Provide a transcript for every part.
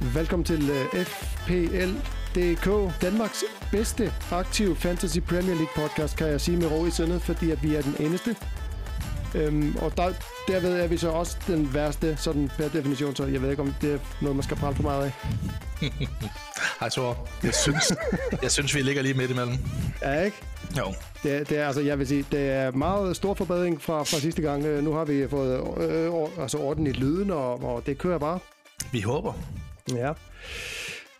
Velkommen til uh, FPL.dk, Danmarks bedste aktive Fantasy Premier League podcast, kan jeg sige med ro i sindet, fordi at vi er den eneste. Øhm, og der, derved er vi så også den værste, sådan per definition, så jeg ved ikke, om det er noget, man skal prale for meget af. Hej Thor. Jeg synes, jeg synes, vi ligger lige midt imellem. Ja, ikke? Jo. Det, er- det er, altså, jeg vil sige, det er meget stor forbedring fra, fra sidste gang. Øh, Nu har vi fået øh, altså orden i lyden, og, og det kører bare. Vi håber. Ja.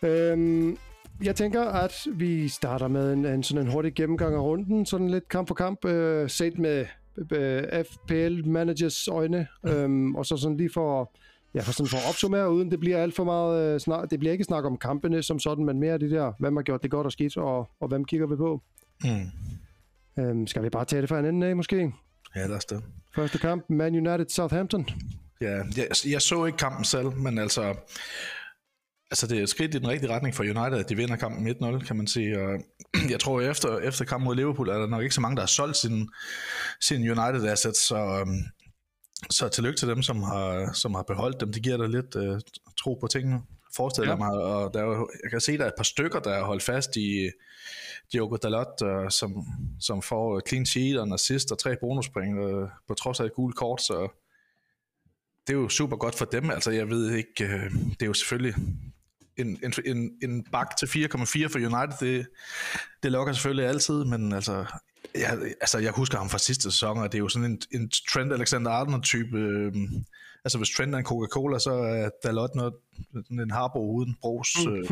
Øhm, jeg tænker, at vi starter med en, en sådan en hurtig gennemgang af runden, sådan lidt kamp for kamp, øh, set med øh, FPL managers øjne, øhm, og så sådan lige for, ja, for, sådan for at opsummere, uden det bliver alt for meget øh, snak, det bliver ikke snak om kampene som sådan, men mere det der, hvem har gjort det godt og skidt, og, og hvem kigger vi på. Mm. Øhm, skal vi bare tage det fra en ende af, måske? Ja, lad os det. Første kamp, Man United Southampton. Ja, jeg, jeg så ikke kampen selv, men altså... Altså, det er et skridt i den rigtige retning for United, at de vinder kampen 1-0, kan man sige. Og jeg tror, efter, efter kampen mod Liverpool, er der nok ikke så mange, der har solgt sin, sin United assets, så, øhm, så tillykke til dem, som har, som har beholdt dem. Det giver dig lidt uh, tro på tingene, forestiller Ja. mig. Og der er jo, jeg kan se, der er et par stykker, der er holdt fast i Diogo Dalot, uh, som, som får clean sheet og en assist og tre bonuspoint uh, på trods af et gult kort, så det er jo super godt for dem. Altså, jeg ved ikke, øh, det er jo selvfølgelig en, en, en, en bak til 4,4 for United, det, det lokker selvfølgelig altid, men altså, jeg, altså, jeg husker ham fra sidste sæson, og det er jo sådan en, en Trent Alexander-Arnold-type. Øh, altså, hvis Trent er en Coca-Cola, så er Dalot noget, en harbo uden brus. Øh,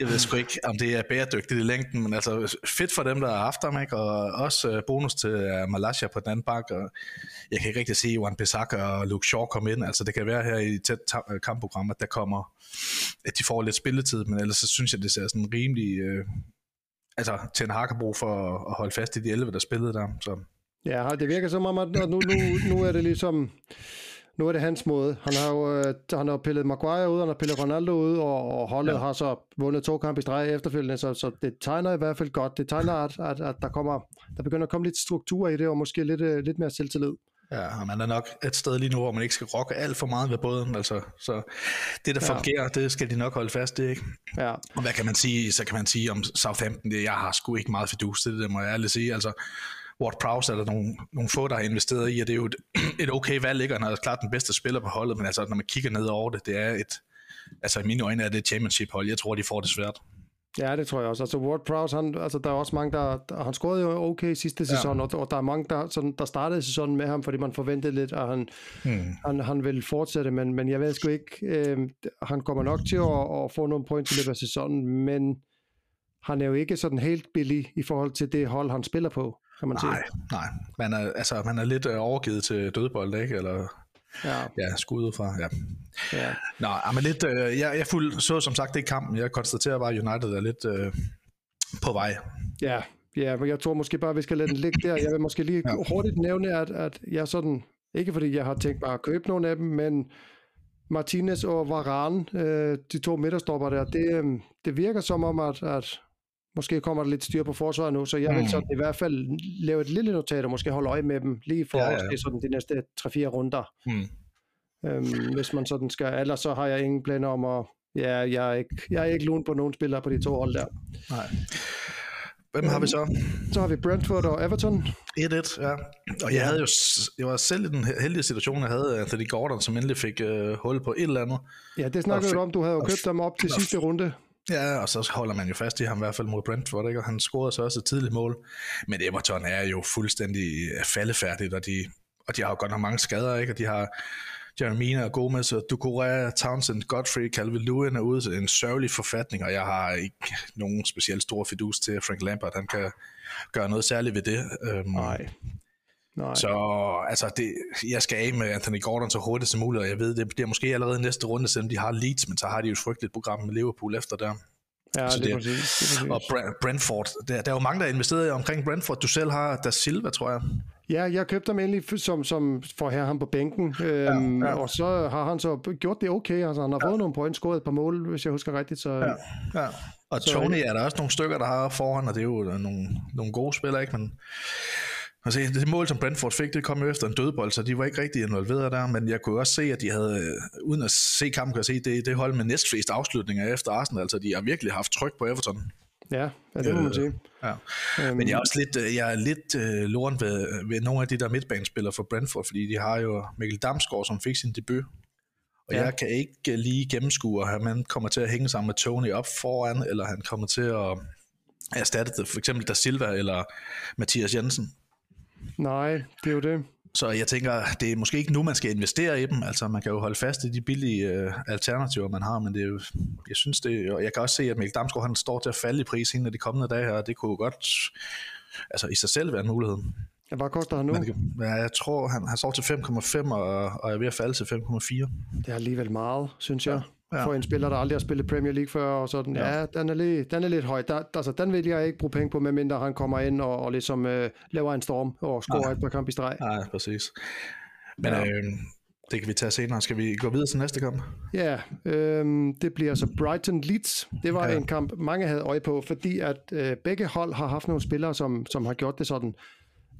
jeg ved sgu ikke, om det er bæredygtigt i længden, men altså fedt for dem, der har haft ham, ikke? og også øh, bonus til uh, Malaysia på den anden bak, og jeg kan ikke rigtig se, Juan Bissaka og Luke Shaw komme ind, altså det kan være her i tæt øh, kampprogram, at der kommer, at de får lidt spilletid, men ellers så synes jeg, det ser sådan rimelig, øh, altså Ten Hag har brug for at, at holde fast i de 11, der spillede der, så Ja, det virker som om, at nu, nu, nu er det ligesom... Nu er det hans måde. Han har jo øh, han har pillet Maguire ud, han har pillet Ronaldo ud, og, og holdet ja. Har så vundet to kampe i streg efterfølgende, så, så det tegner i hvert fald godt. Det tegner, at, at, at der, kommer, der begynder at komme lidt struktur i det, og måske lidt, øh, lidt mere selvtillid. Ja, og man er nok et sted lige nu, hvor man ikke skal rokke alt for meget ved båden. Altså, så det, der Ja. fungerer, det skal de nok holde fast i. Ikke? Ja, Og hvad kan man sige? Så kan man sige om Southampton, det, jeg har sgu ikke meget fidus til det, det må jeg ærligt sige. Altså, Ward Prowse er der nogle, nogle få, der har investeret i, og det er jo et, et okay valg, ikke? Og han er klart den bedste spiller på holdet, men altså, når man kigger ned over det, det er et, altså i mine øjne er det et championship-hold. Jeg tror, de får det svært. ja, det tror jeg også. Altså Ward Prowse, han, altså, der er også mange, der, der han scorede jo okay sidste Ja. sæson, og, og der er mange, der, sådan, der startede sæsonen med ham, fordi man forventede lidt, at han, Hmm. han, han vil fortsætte, men, men jeg ved sgu ikke, øh, han kommer nok til at, at få nogle point i løbet af sæsonen, men han er jo ikke sådan helt billig i forhold til det hold, han spiller på, kan man sige. Nej, nej. Man er, altså, man er lidt øh, overgivet til dødbold, ikke? Eller Ja, ja, skud ud fra, ja. ja. Nå, men lidt, øh, jeg, jeg fuld, så som sagt ikke kampen. Jeg konstaterer bare, at United er lidt øh, på vej. ja, ja, men jeg tror måske bare, vi skal lade den ligge der. Jeg vil måske lige Ja. hurtigt nævne, at, at jeg sådan, ikke fordi jeg har tænkt mig at købe nogle af dem, men Martinez og Varane, øh, de to midterstopper der, det, øh, det virker som om, at, at måske kommer der lidt styr på forsvaret nu, så jeg vil Mm. sådan i hvert fald lave et lille notat og måske holde øje med dem lige for Ja, ja, sådan de næste 3-4 runder. Hmm. Øhm, hvis man sådan skal, ellers så har jeg ingen planer om at, ja, jeg er ikke, jeg er ikke lun på nogen spillere på de to hold der. Nej. Hvem har vi så? Så har vi Brentford og Everton. 1-1, ja. Og jeg havde jo, jeg var selv i den heldige situation, jeg havde Anthony Gordon, som endelig fik øh, hul på et eller andet. Ja, det snakkede du om, du havde jo købt dem op til sidste runde. Ja, og så holder man jo fast i ham i hvert fald mod Brentford, ikke? og han scorede så også et tidligt mål. Men Everton er jo fuldstændig øh, faldefærdigt, og de, og de har jo godt nok mange skader, ikke? og de har Jeremina og Gomez og Ducouré, Townsend, Godfrey, Calvin Lewin er ude til en sørgelig forfatning, og jeg har ikke nogen specielt stor fidus til, at Frank Lampard han kan gøre noget særligt ved det. Øhm, Nej. Nej. Så altså, det, jeg skal af med Anthony Gordon så hurtigt som muligt, og jeg ved, det bliver måske allerede næste runde, selvom de har Leeds, men så har de jo et frygteligt program med Liverpool efter der. ja, så det er det- præcis. Det Og præcis. Bra- Brentford, der, der er jo mange, der er investeret omkring Brentford. Du selv har Da Silva, tror jeg. Ja, jeg købte ham endelig som, som for at have ham på bænken, øhm, ja. og så har han så gjort det okay. Altså, han har fået nogle point, scoret et par mål, hvis jeg husker rigtigt. Så, ja. Ja. Og Så- Tony er der også nogle stykker, der har foran, og det er jo nogle, nogle gode spillere, ikke? Men Altså, det mål, som Brentford fik, det kom jo efter en dødbold, så de var ikke rigtig involveret der, men jeg kunne også se, at de havde, øh, uden at se kampen, kan jeg se, det, det hold med næstflest afslutninger efter Arsenal, altså de har virkelig haft tryk på Everton. Ja, ja det må man Øh, sige. Ja. Øhm, Men jeg er også lidt, øh, jeg er lidt øh, loren ved, ved nogle af de der midtbanespillere for Brentford, fordi de har jo Mikkel Damsgaard, som fik sin debut. Og Ja. jeg kan ikke lige gennemskue, at han kommer til at hænge sammen med Tony op foran, eller han kommer til at erstatte det, for eksempel Da Silva eller Mathias Jensen. Nej, det er jo det. Så jeg tænker, det er måske ikke nu, man skal investere i dem. Altså, man kan jo holde fast i de billige øh, alternativer, man har, men det er jo, jeg synes det, og jeg kan også se, at Mikkel Damsgaard, han står til at falde i pris inden de kommende dage her, og det kunne jo godt altså, i sig selv være en mulighed. Ja, Hvad koster han nu? Men ja, jeg tror, han, han står til 5,5 og, og er ved at falde til 5,4. Det er alligevel meget, synes jeg. Ja. For en spiller, der aldrig har spillet Premier League før, og sådan, ja, Ja. den, er lidt, den er lidt høj. Der, altså, den vil jeg ikke bruge penge på, medmindre han kommer ind og, og ligesom øh, laver en storm og scorer et par kamp i streg. Nej, præcis. Men Ja. ja. øh, det kan vi tage senere. Skal vi gå videre til næste kamp? Ja, øhm, det bliver så Brighton Leeds. Det var ja. Ja. en kamp, mange havde øje på, fordi at øh, begge hold har haft nogle spillere, som, som har gjort det sådan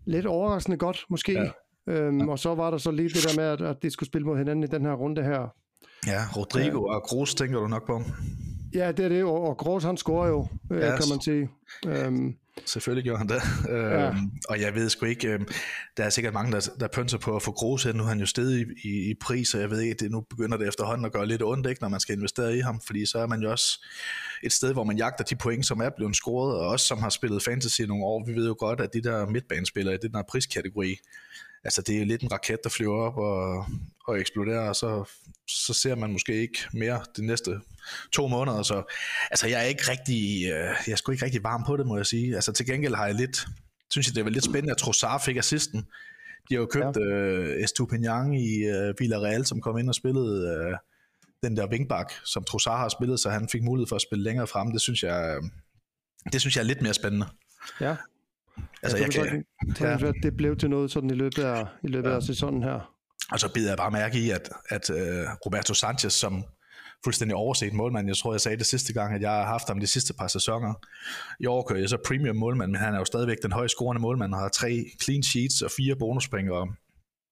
lidt overraskende godt, måske. Ja. Øhm, og så var der så lige det der med, at, at de skulle spille mod hinanden i den her runde her. Ja, Rodrigo ja. og Kroos tænker du nok på. Ja, det er det, og, og han scorer jo, øh, Ja, kan man sige. Øhm, Selvfølgelig gjorde han det. Ja. Ja. Og jeg ved sgu ikke, øh, der er sikkert mange, der, der pønser på at få Kroos hen. Nu er han jo stedet i, i, i pris, og jeg ved ikke, det, nu begynder det efterhånden at gøre lidt ondt, ikke, når man skal investere i ham, fordi så er man jo også et sted, hvor man jagter de point, som er blevet scoret, og også som har spillet fantasy nogle år. Vi ved jo godt, at de der midtbanespillere i den her priskategori, altså det er lidt en raket, der flyver op og, og eksploderer, og så, så ser man måske ikke mere de næste to måneder. Så altså, jeg er ikke rigtig, øh, jeg er sgu ikke rigtig varm på det, må jeg sige. Altså til gengæld har jeg lidt, synes jeg, det var lidt spændende, at Trossard fik assisten. De har jo købt ja. øh, Estupinian i øh, Villarreal, som kom ind og spillede øh, den der vingbak, som Trossard har spillet, så han fik mulighed for at spille længere frem. Det synes jeg, øh, det synes jeg er lidt mere spændende. ja, Altså, jeg, jeg kan, kan, godt, ja. det blev til noget sådan i løbet af, i løbet ja. af sæsonen her. Og så bider jeg bare mærke i, at, at uh, Roberto Sanchez, som fuldstændig overset målmand, jeg tror, jeg sagde det sidste gang, at jeg har haft ham de sidste par sæsoner. I år kører jeg så premium målmand, men han er jo stadigvæk den højst scorende målmand, og har tre clean sheets og fire bonuspoint.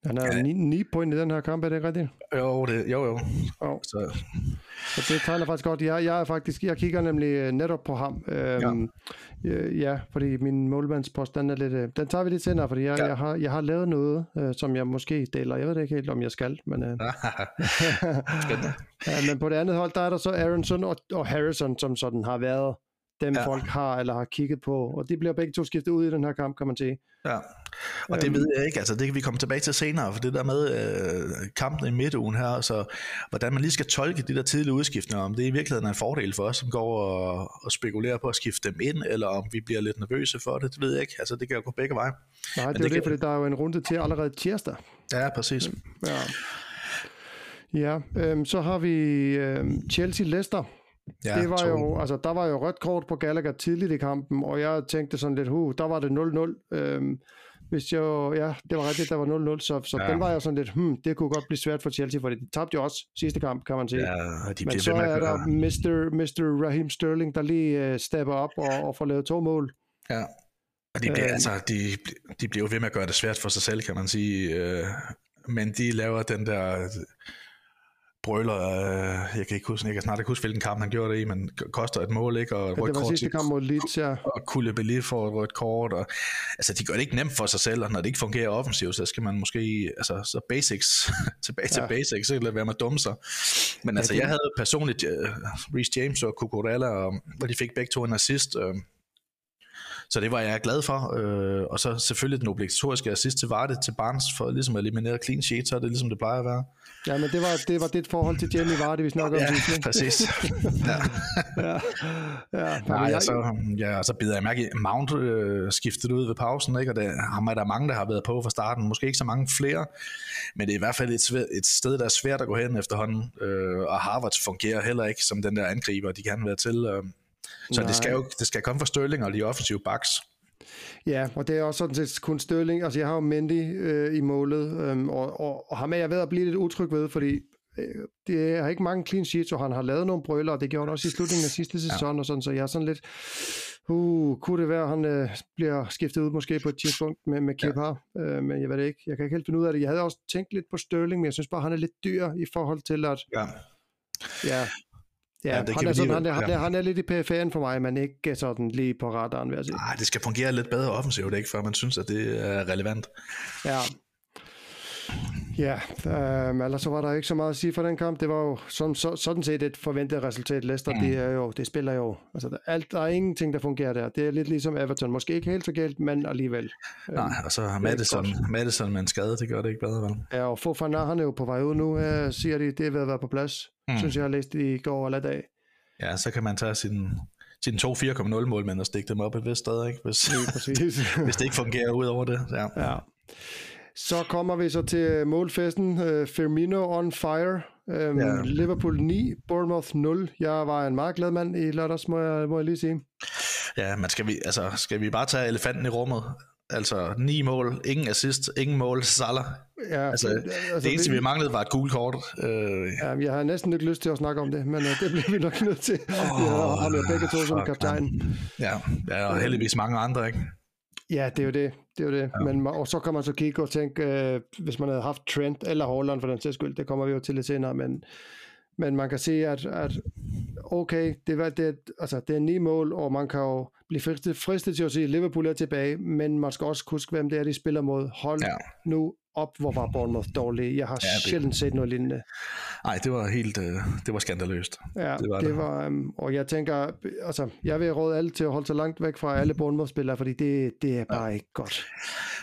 Han er ja. 9, 9 point i den her kamp, er det ikke rigtigt? jo, det, jo, jo. Jo. Så, Og det tegner faktisk godt. Jeg, jeg er faktisk, jeg kigger nemlig øh, netop på ham. Øhm, ja. Øh, ja, fordi min målmandspost, den er lidt, øh, den tager vi lidt senere, fordi jeg, ja. Jeg, har, jeg har lavet noget, øh, som jeg måske deler. Jeg ved det ikke helt, om jeg skal, men, øh, ja, men på det andet hold, der er der så Aronson og, og Harrison, som sådan har været dem, ja. Folk har eller har kigget på. Og de bliver begge to skiftet ud i den her kamp, kan man sige. Ja. Og det ved jeg ikke, altså det kan vi komme tilbage til senere, for det der med øh, kampen i midtugen her, så hvordan man lige skal tolke de der tidlige udskiftninger, om det i virkeligheden er en fordel for os, som går og, og spekulerer på at skifte dem ind, eller om vi bliver lidt nervøse for det, det ved jeg ikke, altså det kan jo gå begge veje. Nej, det er det det, det kan- fordi der er jo en runde til allerede tirsdag. Ja, præcis. Ja, ja øhm, så har vi øhm, Chelsea-Leicester. Ja, det var to- jo, altså, der var jo rødt kort på Gallagher tidligt i kampen, og jeg tænkte sådan lidt, huh, der var det 0-0. Øhm, hvis jeg, ja, det var rigtigt, der var 0-0, så, så ja. Den var jeg sådan lidt, hmm, det kunne godt blive svært for Chelsea, for de tabte jo også sidste kamp, kan man sige. Ja, de Men så er der. Mr. Mr. Raheem Sterling, der lige uh, stepper op og, og får lavet to mål. Ja. Og de bliver, Øhm. altså, de, de bliver jo ved med at gøre det svært for sig selv, kan man sige. Øh, men de laver den der brøler, øh, jeg kan ikke huske, jeg kan snart ikke huske, hvilken kamp han gjorde det i, men koster et mål, ikke? Og Ja, det var kort sidste kamp mod Leeds, ja. og Koulibaly får et rødt kort, og altså de gør det ikke nemt for sig selv, og når det ikke fungerer offensivt, så skal man måske, altså så basics, tilbage til Ja. basics, så lade være med at dumme sig. Men altså det- jeg havde personligt uh, Reece James og Cucurella, og, og de fik begge to en assist, uh, så det var jeg glad for, øh, og så selvfølgelig den obligatoriske assist til Vardy til Barnes, for ligesom at eliminere clean sheet, så er det ligesom det plejer at være. Ja, men det var det, var det forhold til Jamie Vardy, vi snakker Ja, om ikke? præcis. ja. ja, ja. Nej, jeg, så, ja, så bider jeg mærke i, Mount øh, skiftet ud ved pausen, ikke? og det, ham er der mange, der har været på fra starten. Måske ikke så mange flere, men det er i hvert fald et, et sted, der er svært at gå hen efterhånden. Øh, og Harvard fungerer heller ikke som den der angriber, de kan være til. Øh. Så Nej. det skal jo det skal komme fra Sterling og de offensive backs. Ja, og det er også sådan set kun Sterling. Altså, jeg har jo Mendy øh, i målet, øhm, og, og, og ham er jeg ved at blive lidt utryg ved, fordi øh, det er ikke mange clean sheets, og han har lavet nogle brøler, og det gjorde han også i slutningen af sidste sæson, ja. og sådan, så jeg er sådan lidt, Uh, kunne det være, at han øh, bliver skiftet ud måske på et tidspunkt med, med Kepa, ja. øh, men jeg ved det ikke. Jeg kan ikke helt finde ud af det. Jeg havde også tænkt lidt på Sterling, men jeg synes bare, han er lidt dyr i forhold til at... Ja. Ja, Ja, ja han, er sådan, han, er, han, er, han er lidt i periferien for mig, men ikke sådan lige på radaren, vil jeg sige. Nej, det skal fungere lidt bedre offensivt, ikke, før man synes, at det er relevant. Ja, Ja, øh, ellers så var der ikke så meget at sige for den kamp. Det var jo sådan, så, sådan set et forventet resultat. Leicester, mm. det, er jo, det spiller jo... Altså, der, alt, der er ingenting, der fungerer der. Det er lidt ligesom Everton. Måske ikke helt så galt, men alligevel. Nej, og så har Madison, Madison med en skade, det gør det ikke bedre, vel? Ja, og Fofana, han er jo på vej ud nu, øh, siger de. Det er ved at være på plads. Mm. Synes jeg, har læst i går eller dag. Ja, så kan man tage sin, sin to 4,0 mål, og stikke dem op et vist sted, ikke? Hvis, hvis det ikke fungerer ud over det. Ja. ja. Så kommer vi så til målfesten. Uh, Firmino on fire. Um, ja. Liverpool 9, Bournemouth 0. Jeg var en meget glad mand i lørdags, må jeg, må jeg lige sige. Ja, men skal vi, altså, skal vi bare tage elefanten i rummet? Altså ni mål, ingen assist, ingen mål, Salah. Ja, altså, altså, det eneste, vi manglede, var et gult kort. Uh, ja, jeg har næsten ikke lyst til at snakke om det, men uh, det bliver vi nok nødt til. Oh, vi har jo begge to som kaptajn. Ja, ja, og heldigvis mange andre, ikke? Ja, det er jo det. Det er jo det. Ja. Men, og så kan man så kigge og tænke, øh, hvis man havde haft Trent eller Holland for den sags skyld, det kommer vi jo til lidt senere, men, men man kan se, at, at okay, det, var, det, altså, det er ni mål, og man kan jo blive fristet, fristet til at sige, at Liverpool er tilbage, men man skal også huske, hvem det er, de spiller mod. Hold ja. nu op, hvor var Bournemouth dårlig. Jeg har ja, det... sjældent set noget lignende. Nej, det var helt, øh, det var skandaløst. Ja, det var, det. det var um, og jeg tænker, altså, jeg vil råde alle til at holde sig langt væk fra alle Bournemouth-spillere, fordi det, det er bare ja. ikke godt.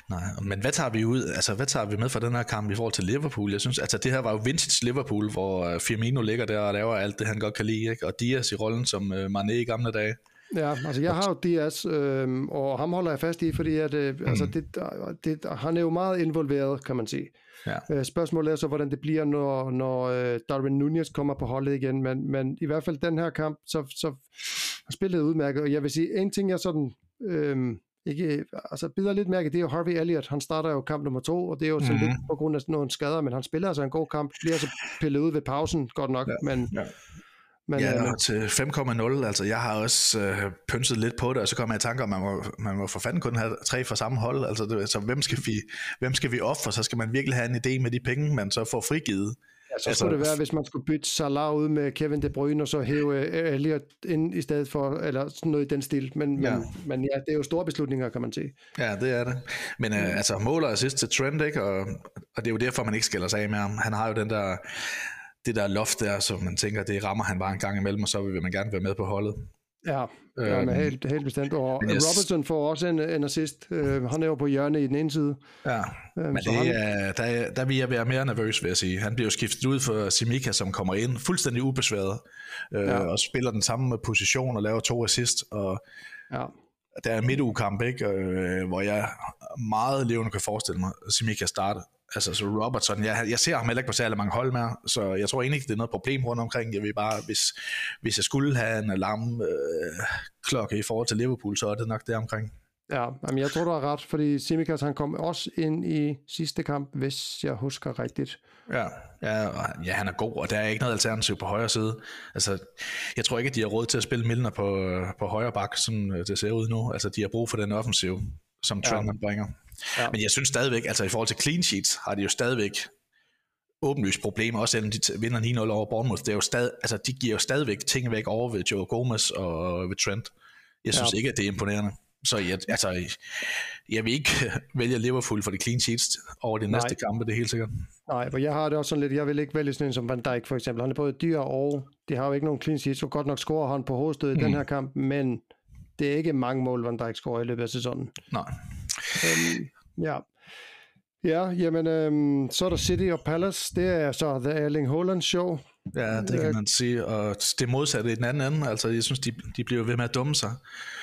Nej, men hvad tager vi ud, altså hvad tager vi med fra den her kamp i forhold til Liverpool? Jeg synes, altså det her var jo vintage Liverpool, hvor øh, Firmino ligger der og laver alt det, han godt kan lide, ikke? og Diaz i rollen som uh, Mané i gamle dage. Ja, altså jeg har jo Diaz, øh, og ham holder jeg fast i, fordi at, øh, mm. altså det, det, han er jo meget involveret, kan man sige. Ja. Øh, spørgsmålet er så, hvordan det bliver, når, når øh, Darwin Nunez kommer på holdet igen, men, men i hvert fald den her kamp, så, så spillet udmærket, og jeg vil sige, en ting jeg sådan, øh, ikke, altså bider lidt mærke, det er jo Harvey Elliott, han starter jo kamp nummer to, og det er jo sådan mm-hmm. lidt på grund af nogle skader, men han spiller altså en god kamp, bliver så pillet ud ved pausen, godt nok, ja. men... Ja men, ja, øh, og til 5,0, altså jeg har også øh, pynset lidt på det, og så kommer jeg i tanke om, at man må, man må for fanden kun have tre fra samme hold. Altså, det, altså hvem, skal vi, hvem skal vi ofre? Så skal man virkelig have en idé med de penge, man så får frigivet. Ja, så altså, skulle det være, hvis man skulle bytte Salah ud med Kevin De Bruyne, og så hæve øh, Elliot ind i stedet for, eller sådan noget i den stil. Men, ja. men, men ja, det er jo store beslutninger, kan man sige. Ja, det er det. Men øh, altså, måler assist til Trent, ikke? Og, og det er jo derfor, man ikke skiller sig af med ham. Han har jo den der det der loft der, så man tænker, det rammer han bare en gang imellem, og så vil man gerne være med på holdet. Ja, ja men øhm, helt, helt bestemt. Og yes. Robertson får også en, en assist. Uh, han er jo på hjørnet i den ene side. Ja, uh, men det, han... er, der, der vil jeg være mere nervøs, vil jeg sige. Han bliver jo skiftet ud for Simika, som kommer ind fuldstændig ubesværet, uh, ja. og spiller den samme position og laver to assist. Og ja. Der er en midtugekamp, ikke, uh, hvor jeg meget levende kan forestille mig, at Simika starter altså så Robertson, jeg, jeg ser ham heller ikke på særlig mange hold mere, så jeg tror egentlig ikke, det er noget problem rundt omkring. Jeg vil bare, hvis, hvis jeg skulle have en alarm øh, i forhold til Liverpool, så er det nok det omkring. Ja, men jeg tror, du har ret, fordi Simikas han kom også ind i sidste kamp, hvis jeg husker rigtigt. Ja, ja, ja, han er god, og der er ikke noget alternativ på højre side. Altså, jeg tror ikke, at de har råd til at spille Milner på, på højre bak, som det ser ud nu. Altså, de har brug for den offensiv, som Trent ja. bringer. Ja. Men jeg synes stadigvæk, altså i forhold til clean sheets, har de jo stadigvæk åbenlyst problemer, også selvom de vinder 9-0 over Bournemouth. Det er jo stadig, altså, de giver jo stadigvæk ting væk over ved Joe Gomez og ved Trent. Jeg synes ja. ikke, at det er imponerende. Så jeg, altså, jeg vil ikke vælge Liverpool for de clean sheets over de næste kampe, det er helt sikkert. Nej, for jeg har det også sådan lidt, jeg vil ikke vælge sådan en som Van Dijk for eksempel. Han er både dyr og, det har jo ikke nogen clean sheets, så godt nok scorer han på hovedstød i mm. den her kamp, men det er ikke mange mål, Van Dijk scorer i løbet af sæsonen. Nej. Øhm, ja. Ja, jamen, øhm, så er der City og Palace. Det er så The Erling Haaland Show. Ja, det kan øh, man sige. Og det modsatte i den anden ende. Altså, jeg synes, de, de bliver ved med at dumme sig.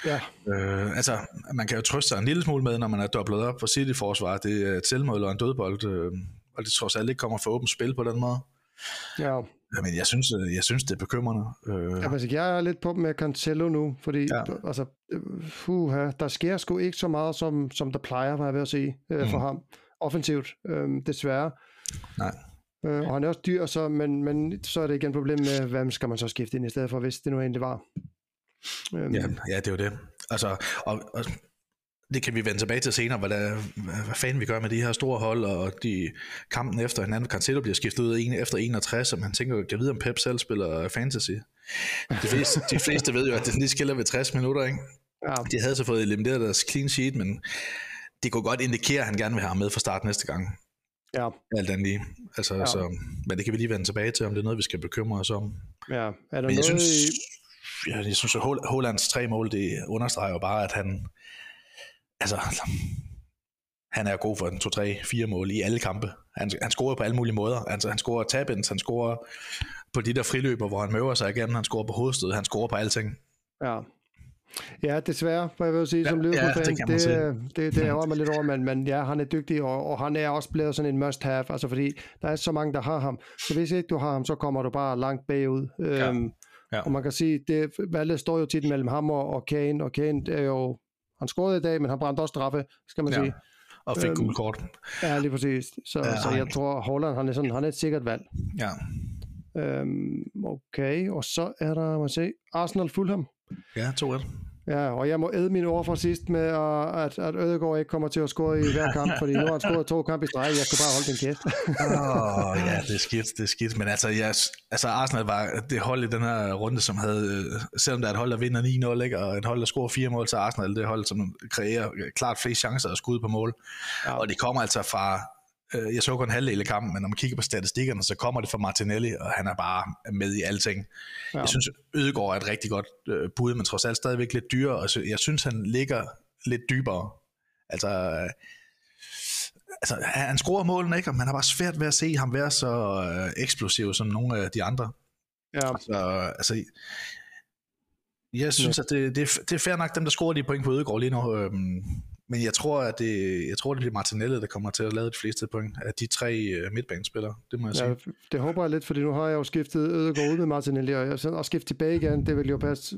Ja. Øh, altså, man kan jo trøste sig en lille smule med, når man er dobblet op på City-forsvar. Det er et selvmål og en dødbold. Øh, og det trods alt ikke kommer for åbent spil på den måde. Ja. Men jeg synes, øh, jeg synes det er bekymrende. Øh. Ja, altså, jeg er lidt på med Cancelo nu, fordi ja. altså, uh, der sker sgu ikke så meget, som, som der plejer, var jeg ved at sige, øh, mm. for ham. Offensivt, øh, desværre. Nej. Øh, og han er også dyr, så, men, men så er det igen et problem med, hvem skal man så skifte ind i stedet for, hvis det nu egentlig var. Øhm. Ja, ja, det er jo det. Altså, og, og det kan vi vende tilbage til senere, hvad, der, hvad fanden vi gør med de her store hold, og de kampen efter hinanden. Cancelo bliver skiftet ud en, efter 61, og man tænker, kan vide, om Pep selv spiller fantasy. De fleste, de fleste ved jo, at det lige skiller ved 60 minutter, ikke? Ja. De havde så fået elimineret deres clean sheet, men det kunne godt indikere, at han gerne vil have ham med fra start næste gang. Ja. Alt andet lige. Altså, ja. så, men det kan vi lige vende tilbage til, om det er noget, vi skal bekymre os om. Ja, er der men jeg noget synes, ja, jeg synes, at Hollands tre mål, det understreger jo bare, at han, altså, han er god for en 2, 3, 4 mål i alle kampe. Han, han scorer på alle mulige måder. Altså, han scorer tabins, han scorer på de der friløber, hvor han møver sig igen, han scorer på hovedstød, han scorer på alting. Ja, Ja, desværre, hvad jeg vil sige, som Liverpool-fan. Ja, det, det, det, det ærger mig lidt over, men, men ja, han er dygtig, og, og han er også blevet sådan en must-have, altså fordi der er så mange, der har ham. Så hvis ikke du har ham, så kommer du bare langt bagud. Ja. Øhm, ja. Og man kan sige, det, valget står jo tit mellem ham og, og Kane, og Kane er jo, han scorede i dag, men han brændte også straffe, skal man ja. sige. Og fik øhm, kort. Ja, lige præcis. Så, ja, så jeg tror, Holland, han er, sådan, han er et sikkert valg. Ja. Øhm, okay, og så er der, man se, Arsenal Fulham. Ja, 2-1. Ja, og jeg må æde mine ord fra sidst med, at, at Ødegaard ikke kommer til at score i hver kamp, fordi nu har han scoret to kampe i streg, jeg skal bare holde min kæft. oh, ja, det er skidt, det er skidt. Men altså, jeg, altså Arsenal var det hold i den her runde, som havde, selvom der er et hold, der vinder 9-0, ikke, og et hold, der scorer fire mål til Arsenal, det hold, som kreerer klart flest chancer og skud på mål. Ja. Og det kommer altså fra Øh, jeg så kun en halvdel af kampen, men når man kigger på statistikkerne, så kommer det fra Martinelli, og han er bare med i alting. Ja. Jeg synes, Ødegaard er et rigtig godt øh, bud, men trods alt stadigvæk lidt dyrere, og jeg synes, han ligger lidt dybere. Altså, øh, altså han scorer målene, ikke? og man har bare svært ved at se ham være så øh, eksplosiv som nogle af de andre. Ja. Altså, altså jeg synes, ja. at det, det, det er fair nok, dem der scorer de point på Ødegaard lige nu. Øhm, men jeg tror, at det, jeg tror, det bliver Martinelli, der kommer til at lave de fleste point af de tre uh, midtbanespillere. Det må jeg ja, sige. Det håber jeg lidt, fordi nu har jeg jo skiftet Ødegaard ud med Martinelli, og, og skifte tilbage igen, det vil jo passe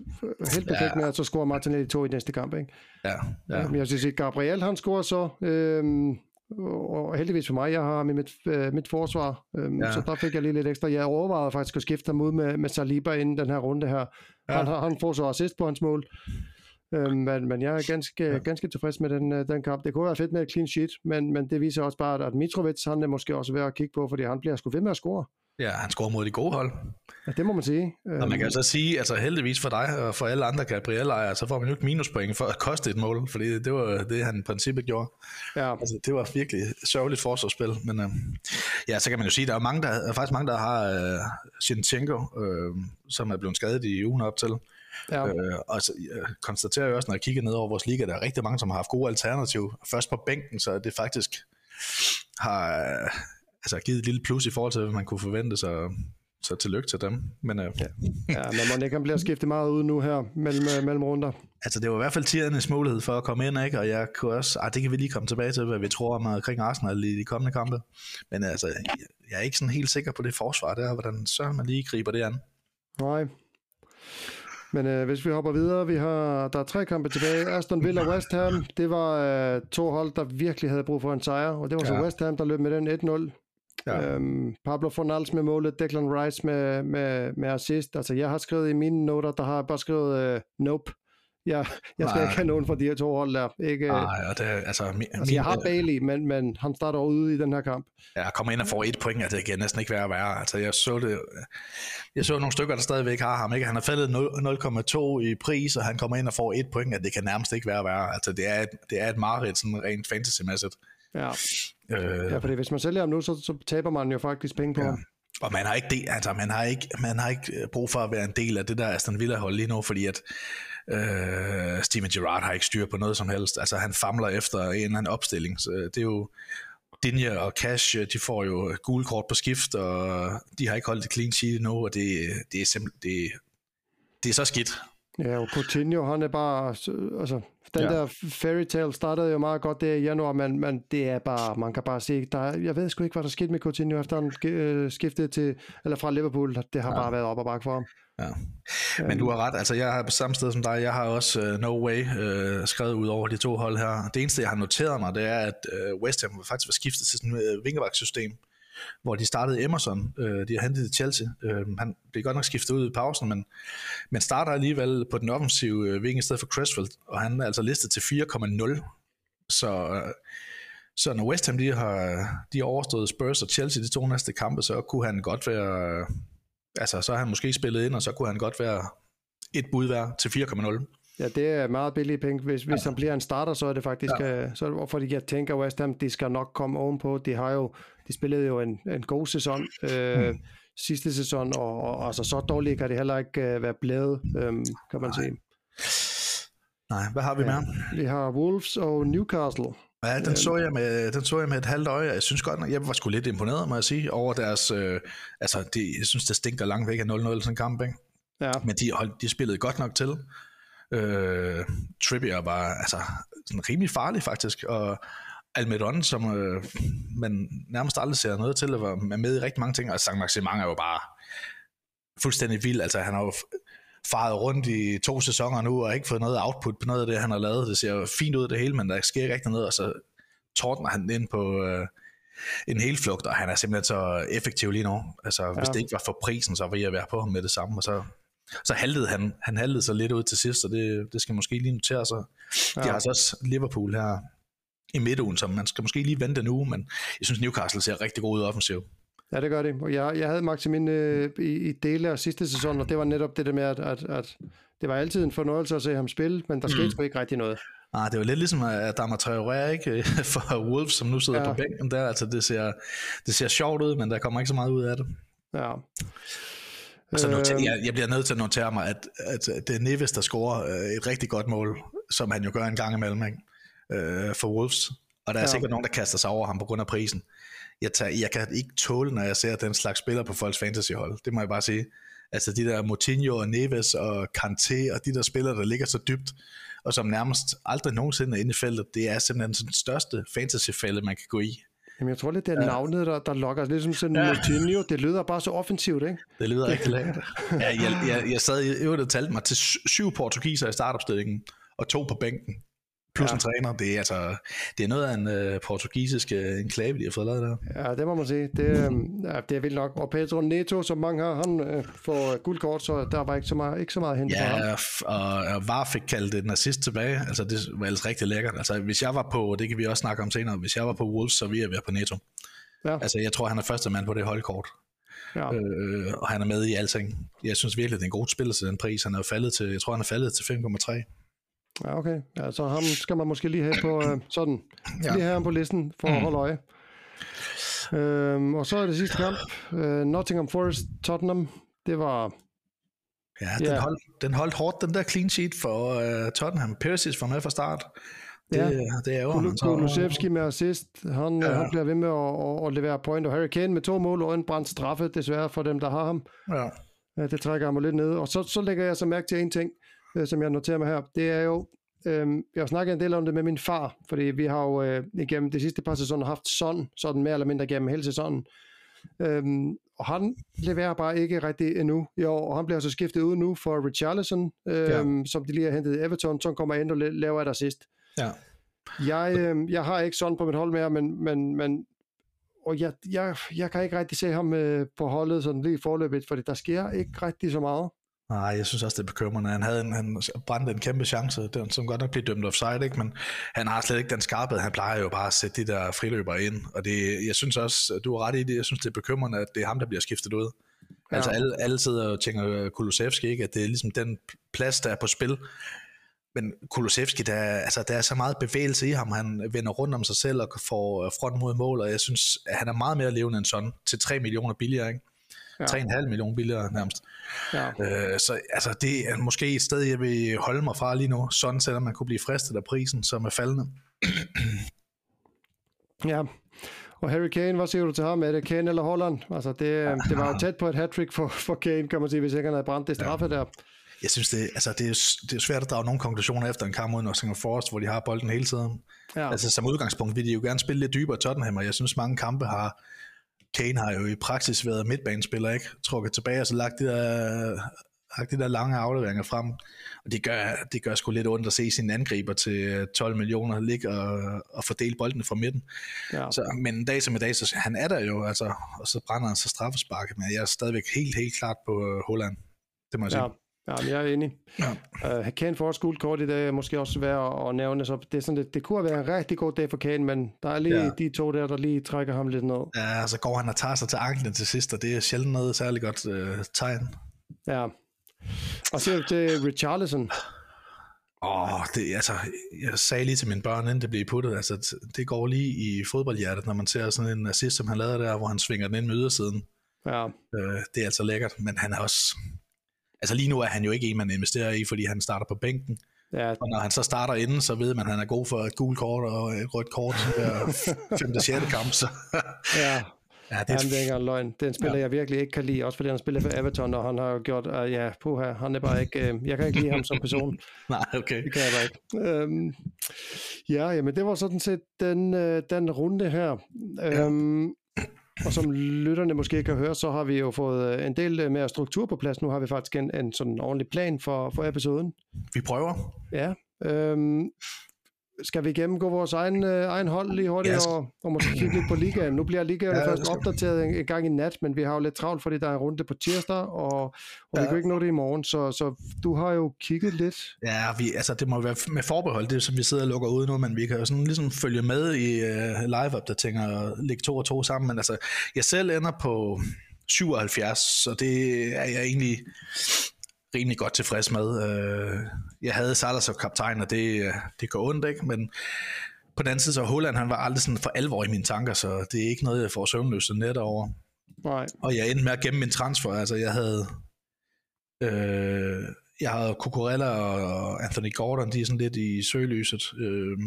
helt perfekt ja. med, at så scorer Martinelli to i næste kamp. Ikke? Ja, ja. Men jeg synes at Gabriel, han scorer så, øhm, og heldigvis for mig, jeg har i mit, øh, mit forsvar, øhm, ja. så der fik jeg lige lidt ekstra. Jeg overvejede faktisk at skifte ham ud med, med Saliba inden den her runde her. Ja. Han, han får så assist på hans mål. Øhm, men, men jeg er ganske, ja. ganske tilfreds med den, øh, den kamp. Det kunne være fedt med et clean sheet, men, men det viser også bare, at Mitrovic, han er måske også værd at kigge på, fordi han bliver sgu ved med at score. Ja, han scorer mod de gode hold. Ja, det må man sige. Og man kan så sige, altså heldigvis for dig og for alle andre Gabriel-ejere, så får man jo ikke minuspoint for at koste et mål, fordi det var det, han i princippet gjorde. Ja. Altså, det var virkelig sørgeligt forsvarsspil, men øh, ja, så kan man jo sige, der er, mange, der, er faktisk mange, der har øh, Shinchenko, øh, som er blevet skadet i ugen op til. Ja. Øh, og så, jeg konstaterer jo også, når jeg kigger ned over vores liga, der er rigtig mange, som har haft gode alternativer. Først på bænken, så det faktisk har altså, givet et lille plus i forhold til, hvad man kunne forvente sig. Så tillykke til dem. Men, øh, ja. ja, men man ikke bliver skiftet meget ud nu her mellem, øh, mellem runder. Altså det var i hvert fald tiernes mulighed for at komme ind, ikke? og jeg kunne også, ah, det kan vi lige komme tilbage til, hvad vi tror om omkring Arsenal i de kommende kampe. Men altså, jeg, jeg er ikke sådan helt sikker på det forsvar der, hvordan så man lige griber det an. Nej, men øh, hvis vi hopper videre, vi har, der er tre kampe tilbage. Aston Villa West Ham, det var øh, to hold, der virkelig havde brug for en sejr, og det var ja. så West Ham, der løb med den 1-0. Ja. Øhm, Pablo Fornals med målet, Declan Rice med, med, med assist. Altså, jeg har skrevet i mine noter, der har jeg bare skrevet øh, nope. Jeg, jeg skal Nej. ikke have nogen fra de her to hold der. Ikke, Nej, og det, altså, min, altså, jeg har Bailey, men, men han starter ude i den her kamp. Ja, kommer ind og får et point, og det kan næsten ikke være værre. Altså, jeg så det, jeg så nogle stykker, der stadigvæk har ham. Ikke? Han har faldet 0,2 i pris, og han kommer ind og får et point, og det kan nærmest ikke være værre. Altså, det er et, det er et mareridt, sådan rent fantasy-mæssigt. Ja. Øh, ja, fordi hvis man sælger ham nu, så, så taber man jo faktisk penge på ja. ham. Og man har ikke det, altså man har ikke, man har ikke brug for at være en del af det der Aston Villa hold lige nu, fordi at Øh, Steven Gerrard har ikke styr på noget som helst. Altså han famler efter en eller anden opstilling. Så det er jo Dinje og Cash, de får jo gule kort på skift, og de har ikke holdt det clean sheet endnu, og det, det er simpelthen, det, det er så skidt. Ja, og Coutinho, han er bare, altså, den ja. der fairy tale startede jo meget godt der i januar, men, men det er bare, man kan bare se, der, jeg ved sgu ikke, hvad der skete med Coutinho, efter han øh, skiftede til, eller fra Liverpool, det har ja. bare været op og bakke for ham. Ja. Men du har ret, altså jeg har på samme sted som dig, jeg har også uh, No Way uh, skrevet ud over de to hold her. Det eneste, jeg har noteret mig, det er, at uh, West Ham faktisk var skiftet til sådan et uh, vingevaktssystem, hvor de startede Emerson, øh, de har hentet Chelsea. Øh, han blev godt nok skiftet ud i pausen, men, men starter alligevel på den offensive øh, ving i stedet for Cresswell, og han er altså listet til 4,0. Så, øh, så når West Ham de har, de har overstået Spurs og Chelsea de to næste kampe, så kunne han godt være, altså så har han måske spillet ind, og så kunne han godt være et bud værd til 4,0. Ja, det er meget billige penge. Hvis, hvis han bliver en starter, så er det faktisk, ja. uh, så hvorfor jeg tænker West Ham, de skal nok komme ovenpå. De har jo, de spillede jo en, en god sæson øh, mm. sidste sæson, og, og altså, så dårligt kan det heller ikke uh, være blevet, um, kan man Nej. sige. Nej, hvad har vi med? Ja, vi har Wolves og Newcastle. Ja, den så, jeg med, den så jeg med et halvt øje. Jeg synes godt, jeg var sgu lidt imponeret, må jeg sige, over deres... Øh, altså, de, jeg synes, det stinker langt væk af 0-0 sådan en kamp, ikke? Ja. Men de, hold, de spillede godt nok til. Øh, Trippier var altså sådan rimelig farlig faktisk, og Almiron, som øh, man nærmest aldrig ser noget til, var med i rigtig mange ting, og Sankt Maximang er jo bare fuldstændig vild, altså han har jo faret rundt i to sæsoner nu, og ikke fået noget output på noget af det, han har lavet. Det ser jo fint ud det hele, men der sker ikke rigtig noget, og så tordner han ind på øh, en hel flugt, og han er simpelthen så effektiv lige nu. Altså, ja. hvis det ikke var for prisen, så ville jeg være på ham med det samme, og så så haltede han, han haltede sig lidt ud til sidst, og det, det skal måske lige notere sig. Ja. De har altså også Liverpool her i midtugen, så man skal måske lige vente en uge, men jeg synes Newcastle ser rigtig god ud offensivt. Ja, det gør det. Jeg, jeg havde Maximin øh, i, i dele af sidste sæson, og det var netop det der med, at, at, at det var altid en fornøjelse at se ham spille, men der skete mm. ikke rigtig noget. Ah, det var lidt ligesom at Dama Traoré, ikke? For Wolves, som nu sidder ja. på bænken der. Altså, det ser, det ser sjovt ud, men der kommer ikke så meget ud af det. Ja. Altså, noter, jeg, jeg bliver nødt til at notere mig, at, at det er Neves, der scorer øh, et rigtig godt mål, som han jo gør en gang imellem ikke? Øh, for Wolves. Og der er ja. sikkert nogen, der kaster sig over ham på grund af prisen. Jeg, tager, jeg kan ikke tåle, når jeg ser den slags spillere på folks fantasyhold. Det må jeg bare sige. Altså de der Moutinho og Neves og Kanté og de der spillere, der ligger så dybt, og som nærmest aldrig nogensinde er inde i feltet, det er simpelthen den største fantasyfælde, man kan gå i. Jamen, jeg tror lidt, det er ja. navnet, der, der lokker. Lidt som sådan ja. Moutinho. Det lyder bare så offensivt, ikke? Det lyder rigtig lækkert. ja, jeg, jeg, jeg sad i øvrigt og talte mig til syv portugiser i startopstillingen, og to på bænken plus ja. en træner. Det er, altså, det er noget af en uh, portugisisk uh, enklave, de har fået lavet der. Ja, det må man sige. Det, uh, ja, det er vildt nok. Og Pedro Neto, som mange har, han uh, får guldkort, så der var ikke så meget, ikke så meget hente ja, og, og VAR fik kaldt en assist tilbage. Altså, det var ellers rigtig lækkert. Altså, hvis jeg var på, det kan vi også snakke om senere, hvis jeg var på Wolves, så ville jeg være på Neto. Ja. Altså, jeg tror, han er første mand på det holdkort. Ja. Øh, og han er med i alting. Jeg synes virkelig, det er en god spiller til den pris. Han er faldet til, jeg tror, han er faldet til 5,3. Ja, okay. Ja, så ham skal man måske lige have på uh, sådan. Ja. Lige have ham på listen for mm. at holde øje. Øhm, og så er det sidste kamp. Uh, Nottingham Forest Tottenham. Det var... Ja, den, ja. Hold, den holdt hårdt, den der clean sheet for uh, Tottenham. Perisic var med fra start. Det, ja. det er jo Kul- Kulusevski med assist. Han, ja. han bliver ved med at, at, at levere point. Og Harry Kane med to mål og en brændt straffe, desværre for dem, der har ham. Ja. Det trækker mig lidt ned. Og så, så lægger jeg så mærke til en ting øh, som jeg noterer mig her, det er jo, øh, jeg har snakket en del om det med min far, fordi vi har jo øh, igennem de sidste par sæsoner haft sådan, sådan mere eller mindre gennem hele sæsonen. Øhm, og han leverer bare ikke rigtig endnu i år, og han bliver så skiftet ud nu for Richarlison, øhm, ja. som de lige har hentet i Everton, som kommer ind og laver der sidst. Ja. Jeg, øh, jeg har ikke sådan på mit hold mere, men, men, men og jeg, jeg, jeg kan ikke rigtig se ham øh, på holdet sådan lige forløbet, fordi der sker ikke rigtig så meget. Nej, jeg synes også, det er bekymrende. Han, havde en, han brændte en kæmpe chance, den, som godt nok blev dømt offside, ikke? men han har slet ikke den skarphed. Han plejer jo bare at sætte de der friløber ind, og det, jeg synes også, du har ret i det, jeg synes, det er bekymrende, at det er ham, der bliver skiftet ud. Ja. Altså alle, alle sidder og tænker Kulusevski, ikke? at det er ligesom den plads, der er på spil. Men Kulusevski, der, altså, der er så meget bevægelse i ham, han vender rundt om sig selv og får front mod mål, og jeg synes, at han er meget mere levende end sådan, til 3 millioner billigere. Ikke? Ja. 3,5 millioner billigere nærmest. Ja. Øh, så altså, det er måske et sted, jeg vil holde mig fra lige nu, sådan selvom man kunne blive fristet af prisen, som er faldende. ja, og Harry Kane, hvad siger du til ham? Er det Kane eller Holland? Altså, det, det var jo tæt på et hat for, for Kane, kan man sige, hvis ikke han havde brændt det straffe ja. der. Jeg synes, det, altså, det, er, det er svært at drage nogle konklusioner efter en kamp mod Nottingham Forest, hvor de har bolden hele tiden. Ja. Altså, som udgangspunkt vil de jo gerne spille lidt dybere Tottenham, og jeg synes, mange kampe har Kane har jo i praksis været midtbanespiller, ikke? Trukket tilbage og så lagt det der de der lange afleveringer frem. Og det gør, det gør sgu lidt ondt at se sine angriber til 12 millioner ligge og, og fordele boldene fra midten. Ja. Så, men en dag som i dag, så han er der jo, altså, og så brænder han så straffesparket, men jeg er stadigvæk helt, helt klart på Holland. Det må jeg sige. Ja. Men jeg er enig. Ja. Uh, Kane får også gult kort i dag, måske også værd at nævne, så det, er sådan, det, det kunne have været en rigtig god dag for Kane, men der er lige ja. de to der, der lige trækker ham lidt ned. Ja, så går han og tager sig til anklen til sidst, og det er sjældent noget særlig godt uh, tegn. Ja. Og så til Richarlison. Åh, oh, det, altså, jeg sagde lige til mine børn, inden det blev puttet, altså, det går lige i fodboldhjertet, når man ser sådan en assist, som han lavede der, hvor han svinger den ind med ydersiden. Ja. Uh, det er altså lækkert, men han er også, altså lige nu er han jo ikke en, man investerer i, fordi han starter på bænken. Ja. Og når han så starter inden, så ved man, at han er god for et gult kort og et rødt kort i 5. 6. kamp. Så. ja. Ja, det er, er ikke løgn. Det er en spiller, ja. jeg virkelig ikke kan lide, også fordi han spiller for Everton, og han har gjort, uh, ja, puha, han er bare ikke, uh, jeg kan ikke lide ham som person. Nej, okay. Det kan jeg bare ikke. Um, ja, jamen det var sådan set den, uh, den runde her. Um, og som lytterne måske kan høre, så har vi jo fået øh, en del øh, mere struktur på plads. Nu har vi faktisk en, en sådan ordentlig plan for, for episoden. Vi prøver. Ja. Øhm, skal vi gennemgå vores egen, øh, egen hold lige hurtigt, yes. og, og måske kigge lidt på ligaen? Nu bliver ligaen ja, først opdateret en, en gang i nat, men vi har jo lidt travlt, fordi der er en runde på tirsdag, og, og ja. vi kan ikke nå det i morgen, så, så du har jo kigget lidt. Ja, vi, altså det må være med forbehold, det som vi sidder og lukker ud nu, men vi kan jo sådan ligesom følge med i uh, live-opdateringer og lægge to og to sammen, men altså, jeg selv ender på 77, så det er jeg egentlig rimelig godt tilfreds med. Øh, jeg havde Salah som kaptajn, og det, det går ondt, ikke? Men på den anden side, så Holland, han var aldrig sådan for alvor i mine tanker, så det er ikke noget, jeg får søvnløse net over. Nej. Og jeg endte med at gemme min transfer. Altså, jeg havde... Øh, jeg havde Cucurella og Anthony Gordon, de er sådan lidt i søgelyset. Øh,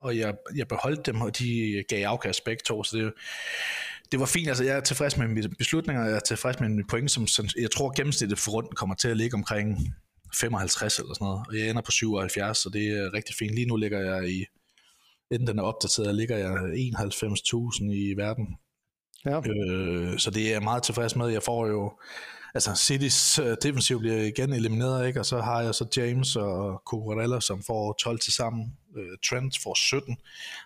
og jeg, jeg beholdt dem, og de gav afkast begge to, så det, det var fint. Altså, jeg er tilfreds med mine beslutninger, jeg er tilfreds med mine point, som, som jeg tror gennemsnittet for runden kommer til at ligge omkring 55 eller sådan noget, og jeg ender på 77, så det er rigtig fint. Lige nu ligger jeg i, inden den er opdateret, ligger jeg 91.000 i verden. Ja. Øh, så det er jeg meget tilfreds med. Jeg får jo, altså Citys uh, defensiv bliver igen elimineret, ikke? og så har jeg så James og Cucurella, som får 12 til sammen. Uh, Trent får 17.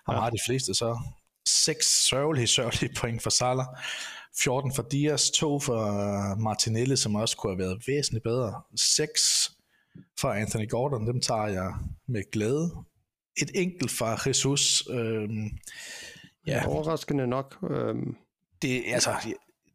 Har ja. meget de fleste så. 6 sørgelige, sørgelige point for Salah, 14 for Diaz, 2 for Martinelli, som også kunne have været væsentligt bedre, 6 for Anthony Gordon, dem tager jeg med glæde. Et enkelt fra Jesus. Øhm, ja. Overraskende nok. Øhm. Det, altså,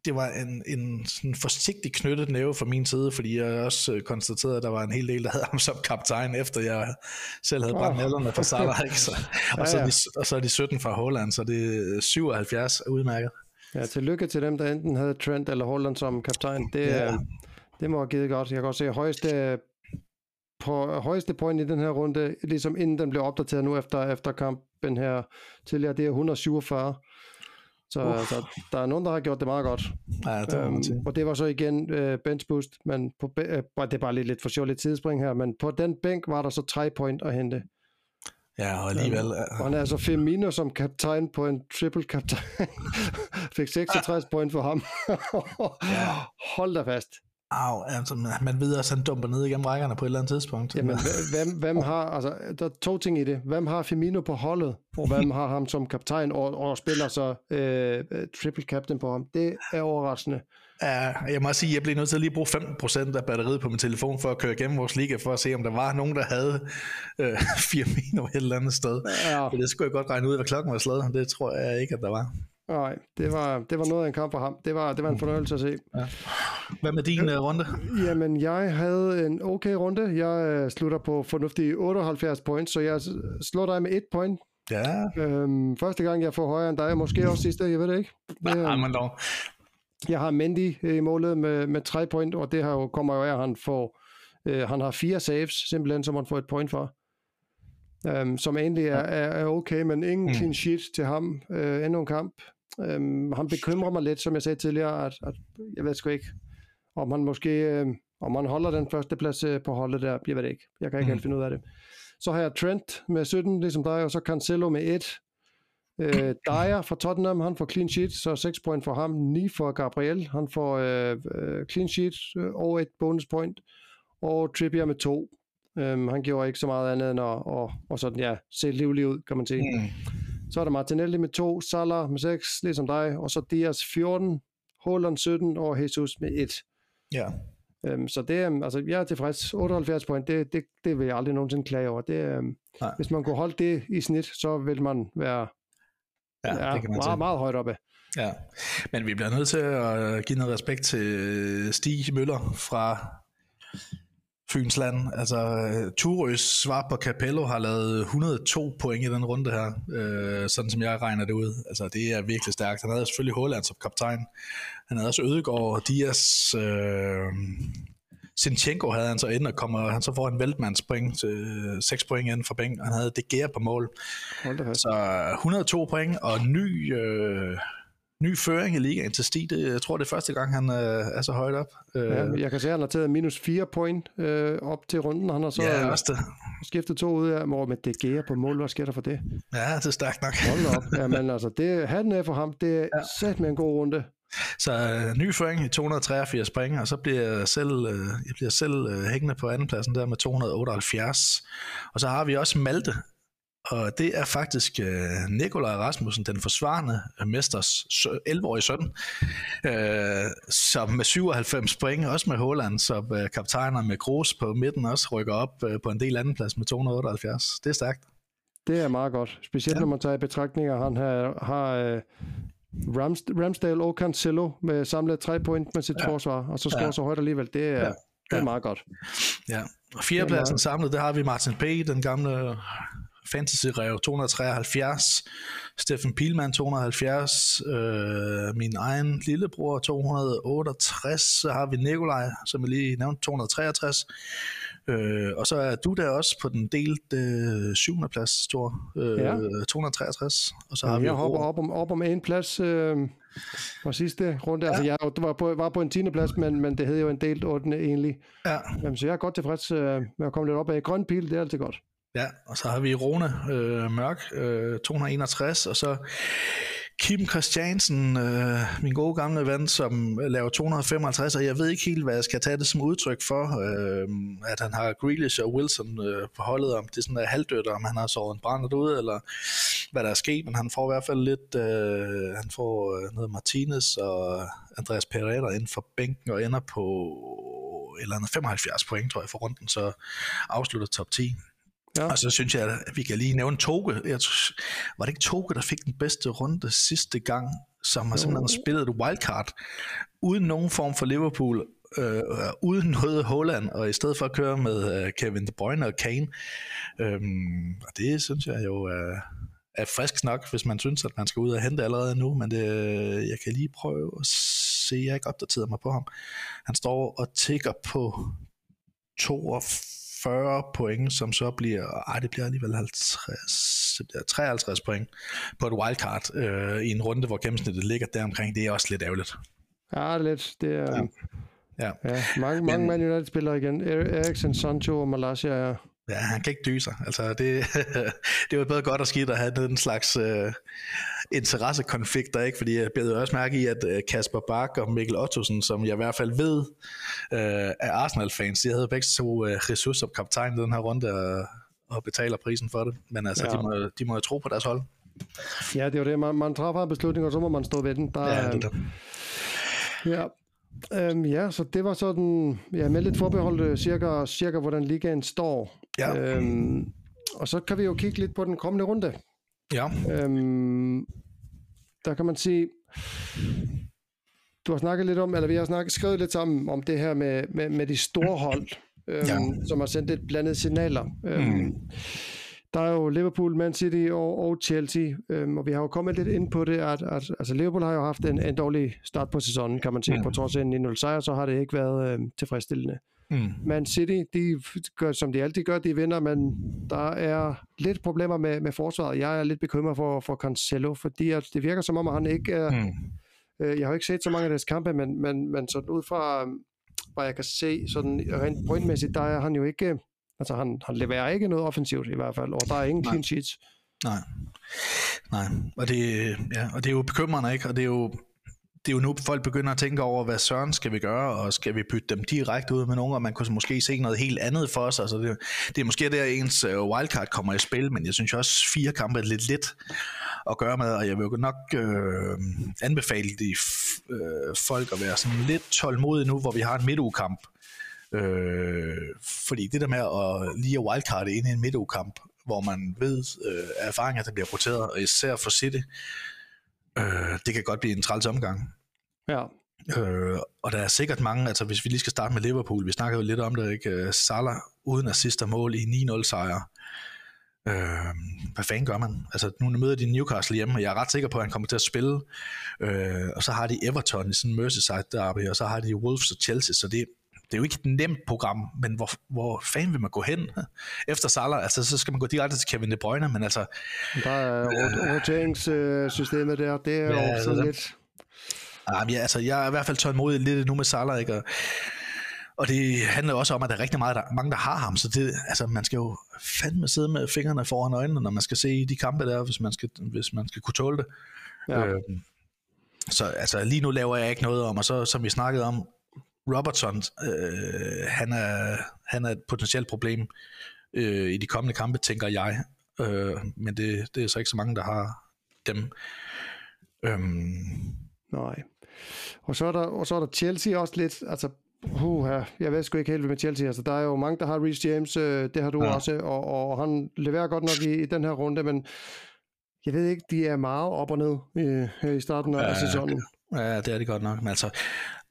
det var en, en sådan forsigtig knyttet næve fra min side, fordi jeg også øh, konstaterede, at der var en hel del, der havde ham som kaptajn, efter jeg selv havde brændt oh. nælderne for Salah. Ikke? Så, og, ja, ja. Så er de, og så er de 17 fra Holland, så det er 77 udmærket. Ja, tillykke til dem, der enten havde Trent eller Holland som kaptajn. Det, ja. det må have givet godt. Jeg kan også se, højeste, på højeste point i den her runde, ligesom inden den blev opdateret nu efter, efter kampen her tidligere, det er 147. Så uh. altså, der er nogen, der har gjort det meget godt. Ja, det øhm, og det var så igen øh, bench boost, men på, øh, det er bare lidt, lidt for sjovt lidt tidsspring her, men på den bænk var der så tre point at hente. Ja, og alligevel... Ja. Og han er altså Firmino som kaptajn på en triple kaptajn. Fik 66 ah. point for ham. Hold da fast. Au, altså, man ved også, at han dumper ned igennem rækkerne på et eller andet tidspunkt. Jamen, hvem, hvem har, altså, der er to ting i det. Hvem har Firmino på holdet, og hvem har ham som kaptajn, og, og spiller så øh, triple captain på ham? Det er overraskende. Ja, jeg må sige, at jeg blev nødt til at lige bruge 15% af batteriet på min telefon for at køre igennem vores liga, for at se, om der var nogen, der havde øh, Firmino et eller andet sted. Ja. For det skulle jeg godt regne ud, hvad klokken var slået. Det tror jeg ikke, at der var. Nej, det var, det var noget af en kamp for ham. Det var, det var en fornøjelse at se. Ja. Hvad med din uh, runde? Jamen, jeg havde en okay runde. Jeg uh, slutter på fornuftige 78 points, så jeg slår dig med et point. Ja. Øhm, første gang, jeg får højere end dig, måske også sidste, jeg ved det ikke. Det, Nej, men dog. Jeg har Mendy i målet med, med 3 point, og det her jo, kommer jo af, at han får, øh, han har fire saves, simpelthen, som han får et point for. Um, som egentlig er, er, er okay, men ingen mm. clean sheet til ham uh, endnu en kamp. Um, han bekymrer mig lidt, som jeg sagde tidligere, at, at jeg ved sgu ikke, om han måske, uh, om han holder den første plads uh, på holdet der, jeg ved det ikke. Jeg kan ikke mm. helt finde ud af det. Så har jeg Trent med 17, ligesom dig, og så Cancelo med 1. Øh, Dyer fra Tottenham, han får clean sheet, så 6 point for ham. 9 for Gabriel, han får øh, øh, clean sheet øh, og et bonus point. Og Trippier med 2. Um, han gjorde ikke så meget andet end at og, og sådan, ja, se livlig ud, kan man sige. Mm. Så er der Martinelli med 2, Salah med 6, ligesom dig, og så Diaz 14, Holland 17 og Jesus med 1. Ja. Um, så det er, altså, jeg er tilfreds. 78 point, det, det, det vil jeg aldrig nogensinde klage over. Det, um, hvis man kunne holde det i snit, så vil man være ja, ja, det kan man meget, meget højt oppe. Ja, men vi bliver nødt til at give noget respekt til Stig Møller fra Fynsland. Altså, Turøs svar på Capello har lavet 102 point i den runde her, øh, sådan som jeg regner det ud. Altså, det er virkelig stærkt. Han havde selvfølgelig Holland som kaptajn. Han havde også Ødegaard Dias. Øh, Sinchenko havde han så ind og kommer, han så får en væltmandspoint, til 6 point ind for bænk, og han havde det Gea på mål. Så 102 point og ny, øh, ny føring i ligaen til Stig. Det, jeg tror, det er første gang, han øh, er så højt op. Ja, jeg kan se, at han har taget minus 4 point øh, op til runden. Han har så ja, også det. skiftet to ud af, hvor med det Gea på mål. Hvad sker der for det? Ja, det er stærkt nok. Hold op. Ja, men altså, det, han er for ham. Det er ja. sat med en god runde. Så øh, ny føring i 283 point, og så bliver jeg selv, øh, jeg bliver selv øh, hængende på andenpladsen der med 278. Og så har vi også Malte, og det er faktisk øh, Nikolaj Rasmussen, den forsvarende mesters 11-årige søn, øh, som med 97 point, også med Holland som øh, kaptajner med Kroos på midten, også rykker op øh, på en del anden plads med 278. Det er stærkt. Det er meget godt, specielt ja. når man tager i betragtninger, han har, har øh, Rams, Ramsdale og Cancelo med samlet tre point med sit ja. forsvar, og så scorer ja. så højt alligevel. Det er, ja. det er meget godt. Ja, og fjerdepladsen samlet, der har vi Martin P., den gamle fantasy-rev 273, Steffen Pilman 270, øh, min egen lillebror 268, så har vi Nikolaj, som jeg lige nævnte, 263, Øh, og så er du der også på den delt øh, syvende plads, Stor, øh, ja. 263. Og så har ja, vi jeg hopper op om, op om en plads øh, på sidste runde. Altså, ja. Altså, jeg var på, var på en 10. plads, men, men det hed jo en delt 8. egentlig. Ja. Jamen, så jeg er godt tilfreds øh, med at komme lidt op af. Grøn pil, det er altid godt. Ja, og så har vi Rune øh, Mørk, øh, 261, og så Kim Christiansen, øh, min gode gamle ven, som laver 255, og jeg ved ikke helt, hvad jeg skal tage det som udtryk for, øh, at han har Grealish og Wilson øh, på holdet, om det er sådan en halvdødt, om han har såret en brænder ud, eller hvad der er sket, men han får i hvert fald lidt, øh, han får øh, noget Martinez og Andreas Pereira inden for bænken, og ender på eller andet 75 point, tror jeg, for runden, så afslutter top 10. Ja. Og så synes jeg, at vi kan lige nævne Toge. Jeg, var det ikke Toge, der fik den bedste runde sidste gang, som har simpelthen spillet et wildcard, uden nogen form for Liverpool, øh, uden noget Holland, og i stedet for at køre med øh, Kevin De Bruyne og Kane. Øhm, og det synes jeg jo er, er frisk nok, hvis man synes, at man skal ud og hente allerede nu, men det, jeg kan lige prøve at se, jeg har ikke opdateret mig på ham. Han står og tigger på 42 40 point, som så bliver, ej, det bliver alligevel 50, 53 point på et wildcard øh, i en runde, hvor gennemsnittet ligger der omkring. Det er også lidt ærgerligt. Ja, det er lidt. Det er, ja. Ja. ja mange, mange Man United-spillere igen. Eriksen, Sancho og Malaysia er Ja, han kan ikke dyse sig. Altså, det, det var både godt og skidt at have den slags uh, interessekonflikter, ikke? fordi jeg blev også mærke i, at uh, Kasper Bak og Mikkel Ottosen, som jeg i hvert fald ved uh, er Arsenal-fans, de havde begge to uh, Jesus som kaptajn i den her runde og, og betaler prisen for det. Men altså, ja. de, må, de må jo tro på deres hold. Ja, det er jo det. Man, man træffer en beslutning, og så må man stå ved den. Der, ja, det er det. Ja, Øhm, ja, så det var sådan, ja, med lidt forbehold øh, cirka, cirka hvordan ligaen står. Ja. Øhm, og så kan vi jo kigge lidt på den kommende runde. Ja. Øhm, der kan man sige, du har snakket lidt om, eller vi har snakket, skrevet lidt sammen om det her med, med, med de store hold, øhm, ja. som har sendt lidt blandede signaler. Øhm, mm. Der er jo Liverpool, Man City og, og Chelsea, øhm, og vi har jo kommet lidt ind på det, at, at altså Liverpool har jo haft en, en dårlig start på sæsonen, kan man sige. Mm. På trods af en 0 sejr, så har det ikke været øhm, tilfredsstillende. Mm. Man City, de gør, som de altid gør, de vinder, men der er lidt problemer med, med forsvaret. Jeg er lidt bekymret for, for Cancelo, fordi at det virker som om, at han ikke er... Mm. Øh, jeg har ikke set så mange af deres kampe, men, men, men sådan ud fra, hvad jeg kan se, sådan rent pointmæssigt, der er han jo ikke Altså han, han leverer ikke noget offensivt i hvert fald, og der er ingen Nej. clean sheets. Nej. Nej, og det, ja, og det er jo bekymrende, ikke? Og det er jo, det er jo nu, folk begynder at tænke over, hvad søren skal vi gøre, og skal vi bytte dem direkte ud med nogen, og man kunne måske se noget helt andet for os. Altså det, det er måske der, ens øh, wildcard kommer i spil, men jeg synes også, fire kampe er lidt lidt at gøre med, og jeg vil jo nok øh, anbefale de øh, folk at være sådan lidt tålmodige nu, hvor vi har en midtugkamp. Øh, fordi det der med at lige at wildcard ind i en midtugkamp, hvor man ved øh, erfaringer, der bliver roteret, og især for City, øh, det kan godt blive en træls omgang. Ja. Øh, og der er sikkert mange, altså hvis vi lige skal starte med Liverpool, vi snakker jo lidt om det, ikke? Salah uden assist og mål i 9-0 sejr. Øh, hvad fanden gør man? Altså nu møder de Newcastle hjemme, og jeg er ret sikker på, at han kommer til at spille. Øh, og så har de Everton i sådan en Merseyside derby, og så har de Wolves og Chelsea, så det, det er jo ikke et nemt program, men hvor, hvor fanden vil man gå hen efter Salah? Altså, så skal man gå direkte til Kevin De Bruyne, men altså... Der er roteringssystemet der, det er ja, jo sådan lidt... Jamen, ja, altså, jeg er i hvert fald tålmodig lidt nu med Salah, ikke? Og, og det handler også om, at der er rigtig meget, der, mange, der har ham, så det, altså, man skal jo fandme sidde med fingrene foran øjnene, når man skal se de kampe der, hvis man skal, hvis man skal kunne tåle det. Ja. Øhm, så altså, lige nu laver jeg ikke noget om, og så som vi snakkede om, Robertson, øh, han, er, han er et potentielt problem øh, i de kommende kampe, tænker jeg. Øh, men det, det er så ikke så mange, der har dem. Øhm. Nej. Og så, er der, og så er der Chelsea også lidt, altså Uh, jeg ved sgu ikke helt med Chelsea. Altså, der er jo mange, der har Reece James, øh, det har du ja. også, og, og han leverer godt nok i, i den her runde, men jeg ved ikke, de er meget op og ned i, i starten af ja, sæsonen. Ja, det er det godt nok. Men altså,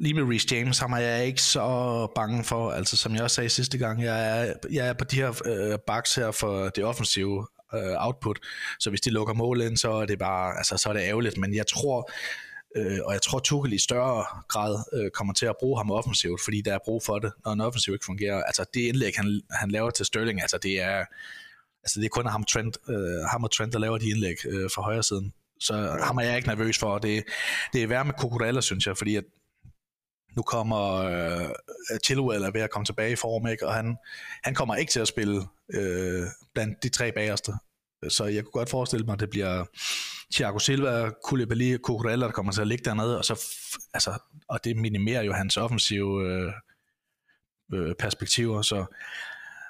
lige med Reece James, ham er jeg ikke så bange for. Altså, som jeg også sagde sidste gang, jeg er, jeg er på de her øh, backs her for det offensive øh, output. Så hvis de lukker mål ind, så er det bare, altså, så er det ærgerligt. Men jeg tror, øh, og jeg tror, Tuchel i større grad øh, kommer til at bruge ham offensivt, fordi der er brug for det, når en offensiv ikke fungerer. Altså, det indlæg, han, han laver til Sterling, altså, det er, altså, det er kun ham, Trent, øh, ham og Trent, der laver de indlæg øh, fra højre siden. Så ham er jeg ikke nervøs for. Det, det er værd med Kukurella, synes jeg, fordi at nu kommer øh, Chilwell er ved at komme tilbage i form, ikke? og han, han kommer ikke til at spille øh, blandt de tre bagerste. Så jeg kunne godt forestille mig, at det bliver Thiago Silva, Koulibaly og Cucurella, der kommer til at ligge dernede, og, så, altså, og det minimerer jo hans offensive øh, øh, perspektiver, så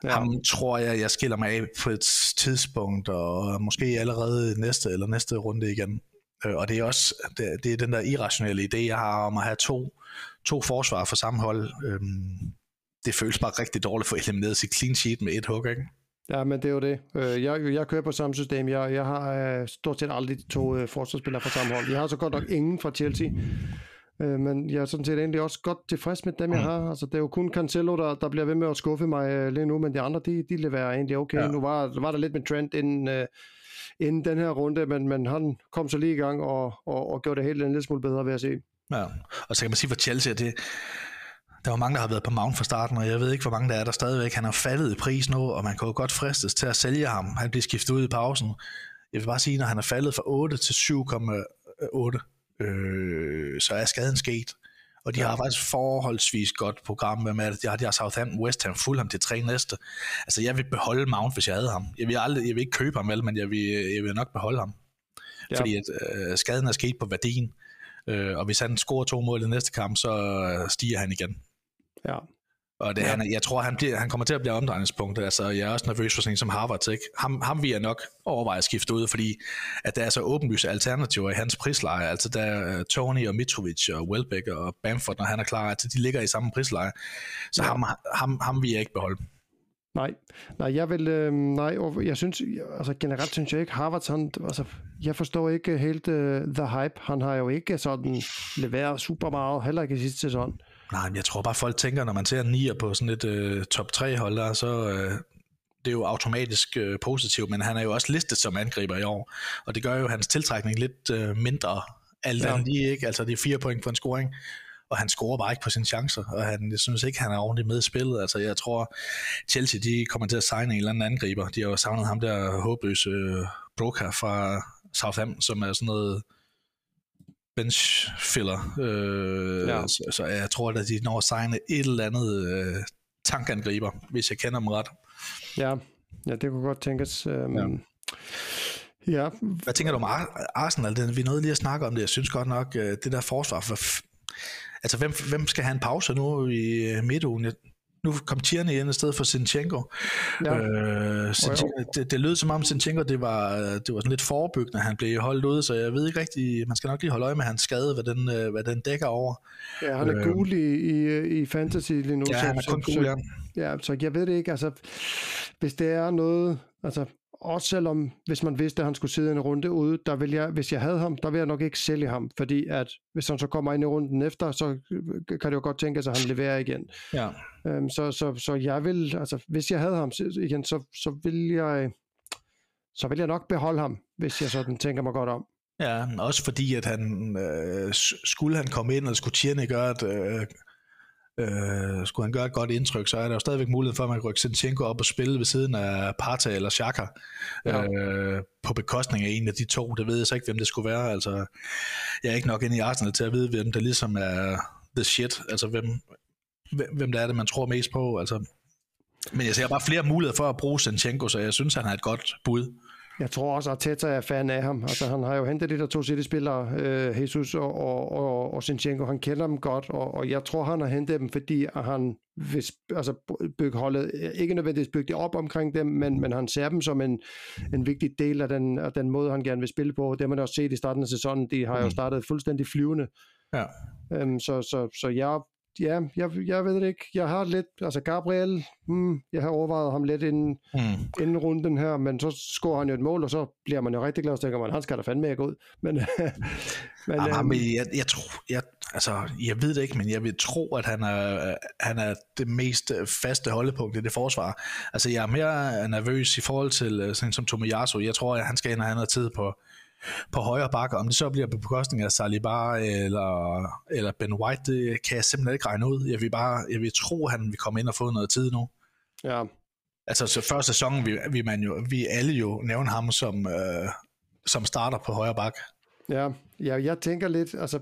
Ja. Ham tror jeg, jeg skiller mig af på et tidspunkt, og måske allerede næste eller næste runde igen. Øh, og det er også det, det er den der irrationelle idé, jeg har om at have to, to forsvar for samme hold. Øhm, det føles bare rigtig dårligt for at eliminere sit clean sheet med et hug, ikke? Ja, men det er jo det. Øh, jeg, jeg kører på samme system. Jeg, jeg har øh, stort set aldrig to forsvarsspillere fra samme hold. Jeg har så godt nok ingen fra Chelsea. Øh, men jeg er sådan set egentlig også godt tilfreds med dem, jeg mm. har. Altså, det er jo kun Cancelo, der, der bliver ved med at skuffe mig øh, lige nu, men de andre, de, de leverer egentlig okay. Ja. Nu var, var der lidt med Trent inden, øh, inden den her runde, men, men han kom så lige i gang og, og, og gjorde det helt en lille smule bedre, ved at se. Ja, og så kan man sige for Chelsea, det, der var mange, der har været på Mount fra starten, og jeg ved ikke, hvor mange der er der stadigvæk. Han har faldet i pris nu, og man kan jo godt fristes til at sælge ham. Han bliver skiftet ud i pausen. Jeg vil bare sige, når han er faldet fra 8 til 7,8, øh, så er skaden sket. Og de ja. har faktisk forholdsvis godt program med det. De har, de har Southampton, West Ham, Fulham til tre næste. Altså, jeg vil beholde Mount, hvis jeg havde ham. Jeg vil, aldrig, jeg vil ikke købe ham, vel, men jeg vil, jeg vil nok beholde ham. Ja. Fordi at, øh, skaden er sket på værdien. Øh, og hvis han scorer to mål i næste kamp, så stiger han igen. Ja. Og det, ja. han, jeg tror, han, bliver, han kommer til at blive omdrejningspunkt. Altså, jeg er også nervøs for sådan som Harvard. Ikke? Ham, ham vil jeg nok overveje at skifte ud, fordi at der er så åbenlyse alternativer i hans prisleje. Altså der er Tony og Mitrovic og Welbeck og Bamford, når han er klar, altså, de ligger i samme prisleje. Så ja. ham, ham, ham vil jeg ikke beholde. Nej, nej, jeg vil, øh, nej, jeg synes, altså generelt synes jeg ikke, Harvard, han, altså, jeg forstår ikke helt uh, the hype. Han har jo ikke sådan leveret super meget, heller ikke i sidste sæson. Nej, men jeg tror bare, folk tænker, når man ser nier på sådan et uh, top 3 hold der, så uh, det er jo automatisk uh, positivt, men han er jo også listet som angriber i år, og det gør jo hans tiltrækning lidt uh, mindre alt ja. lige, ikke? Altså det er fire point på en scoring, og han scorer bare ikke på sine chancer, og han, jeg synes ikke, han er ordentligt med i spillet. Altså jeg tror, Chelsea, de kommer til at signe en eller anden angriber. De har jo savnet ham der håbløse uh, Broca fra Southampton, som er sådan noget bench filler. Øh, ja. så, så jeg tror, at de når at signe et eller andet øh, tankangriber, hvis jeg kender dem ret. Ja, ja det kunne godt tænkes. Øhm, ja. Ja. Hvad tænker du om Arsenal? Vi nødt lige at snakke om det. Jeg synes godt nok, øh, det der forsvar... For, altså, hvem, hvem skal have en pause nu i øh, midtugen? nu kom Tierney ind i stedet for Sinchenko. Ja. Øh, Sinchenko det, det lød som om Sinchenko, det var, det var sådan lidt forebyggende, han blev holdt ude, så jeg ved ikke rigtigt, man skal nok lige holde øje med hans skade, hvad den, øh, hvad den dækker over. Ja, han er øh, gul i, i, i fantasy lige nu. Ja, så, han er kun gul, ja. Ja, så jeg ved det ikke, altså, hvis det er noget, altså, også selvom, hvis man vidste, at han skulle sidde en runde ude, der vil jeg, hvis jeg havde ham, der vil jeg nok ikke sælge ham, fordi at hvis han så kommer ind i runden efter, så kan det jo godt tænke sig, at han leverer igen. Ja. Øhm, så, så, så jeg vil, altså hvis jeg havde ham igen, så, så vil jeg, så vil jeg nok beholde ham, hvis jeg sådan tænker mig godt om. Ja, også fordi, at han, øh, skulle han komme ind, og skulle Tierney gøre et øh, Øh, skulle han gøre et godt indtryk, så er der jo stadigvæk mulighed for, at man kan rykke Sinchenko op og spille ved siden af Parta eller Xhaka, ja. øh, på bekostning af en af de to. Det ved jeg så ikke, hvem det skulle være. Altså, jeg er ikke nok inde i Arsenal til at vide, hvem der ligesom er the shit. Altså, hvem, hvem der er det, man tror mest på. Altså, men jeg ser bare flere muligheder for at bruge Sinchenko, så jeg synes, han har et godt bud. Jeg tror også, at Arteta er fan af ham. Altså, han har jo hentet de der to City-spillere, uh, Jesus og, og, og, og Sinchenko. Han kender dem godt, og, og jeg tror, han har hentet dem, fordi han vil altså, bygge holdet, ikke nødvendigvis bygge det op omkring dem, men, men han ser dem som en, en vigtig del af den, af den måde, han gerne vil spille på. Det har man også set i starten af sæsonen. De har jo mm. startet fuldstændig flyvende. Ja. Um, så, så, så jeg ja, jeg, jeg ved det ikke. Jeg har lidt, altså Gabriel, hmm, jeg har overvejet ham lidt inden, mm. inden runden her, men så scorer han jo et mål, og så bliver man jo rigtig glad, og tænker man, han skal da fandme ikke ud. Men, men, ja, øhm, men jeg, jeg, tror, jeg, altså, jeg ved det ikke, men jeg vil tro, at han er, han er det mest faste holdepunkt i det forsvar. Altså, jeg er mere nervøs i forhold til øh, sådan som Tomiyasu. Jeg tror, at han skal ind og have noget tid på, på højre bakke. Om det så bliver på bekostning af Saliba eller, eller Ben White, det kan jeg simpelthen ikke regne ud. Jeg vil bare jeg vil tro, at han vil komme ind og få noget tid nu. Ja. Altså, så første sæson vi, vi, man jo, vi alle jo nævne ham som, øh, som starter på højre bakke. Ja, ja, jeg tænker lidt, altså,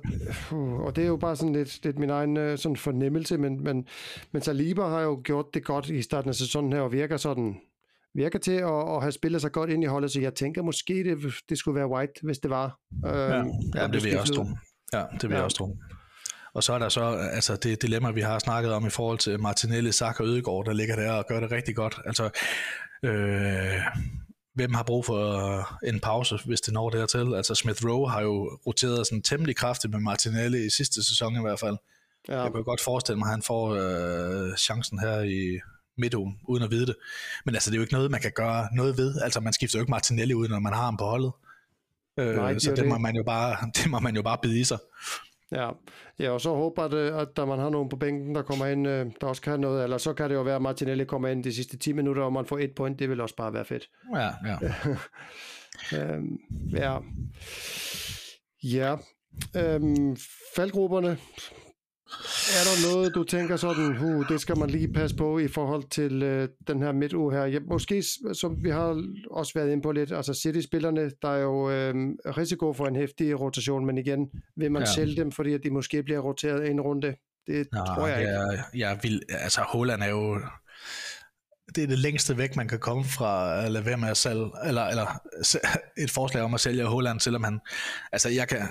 og det er jo bare sådan lidt, lidt min egen uh, sådan fornemmelse, men, men, men Saliba har jo gjort det godt i starten af sæsonen her, og virker sådan virker til at, at have spillet sig godt ind i holdet, så jeg tænker måske, det, det skulle være White, hvis det var. Øh, ja, ja det vil jeg også tro. Ja, det vil ja. jeg også tro. Og så er der så altså det dilemma, vi har snakket om i forhold til Martinelli, Saka og Ødegaard, der ligger der og gør det rigtig godt. Altså, øh, hvem har brug for en pause, hvis det når dertil? Altså Smith Rowe har jo roteret sådan temmelig kraftigt med Martinelli i sidste sæson i hvert fald. Ja. Jeg kan godt forestille mig, at han får øh, chancen her i, midtugen, uden at vide det. Men altså, det er jo ikke noget, man kan gøre noget ved. Altså, man skifter jo ikke Martinelli ud, når man har ham på holdet. Øh, Nej, det så det, det, må man jo bare, det må man jo bare bide i sig. Ja, ja og så håber det, at der man har nogen på bænken, der kommer ind, øh, der også kan noget, eller så kan det jo være, at Martinelli kommer ind de sidste 10 minutter, og man får et point, det vil også bare være fedt. Ja, ja. øhm, ja. Ja. Øhm, faldgrupperne, er der noget, du tænker sådan, uh, det skal man lige passe på i forhold til uh, den her midtuge her? Ja, måske, som vi har også været inde på lidt, altså City-spillerne, der er jo uh, risiko for en hæftig rotation, men igen, vil man ja. sælge dem, fordi at de måske bliver roteret en runde? Det Nå, tror jeg ikke. Jeg, jeg vil, altså Holland er jo det er det længste væk, man kan komme fra at lade være med at sælge, eller, eller et forslag om at sælge Holland, selvom han, altså jeg kan,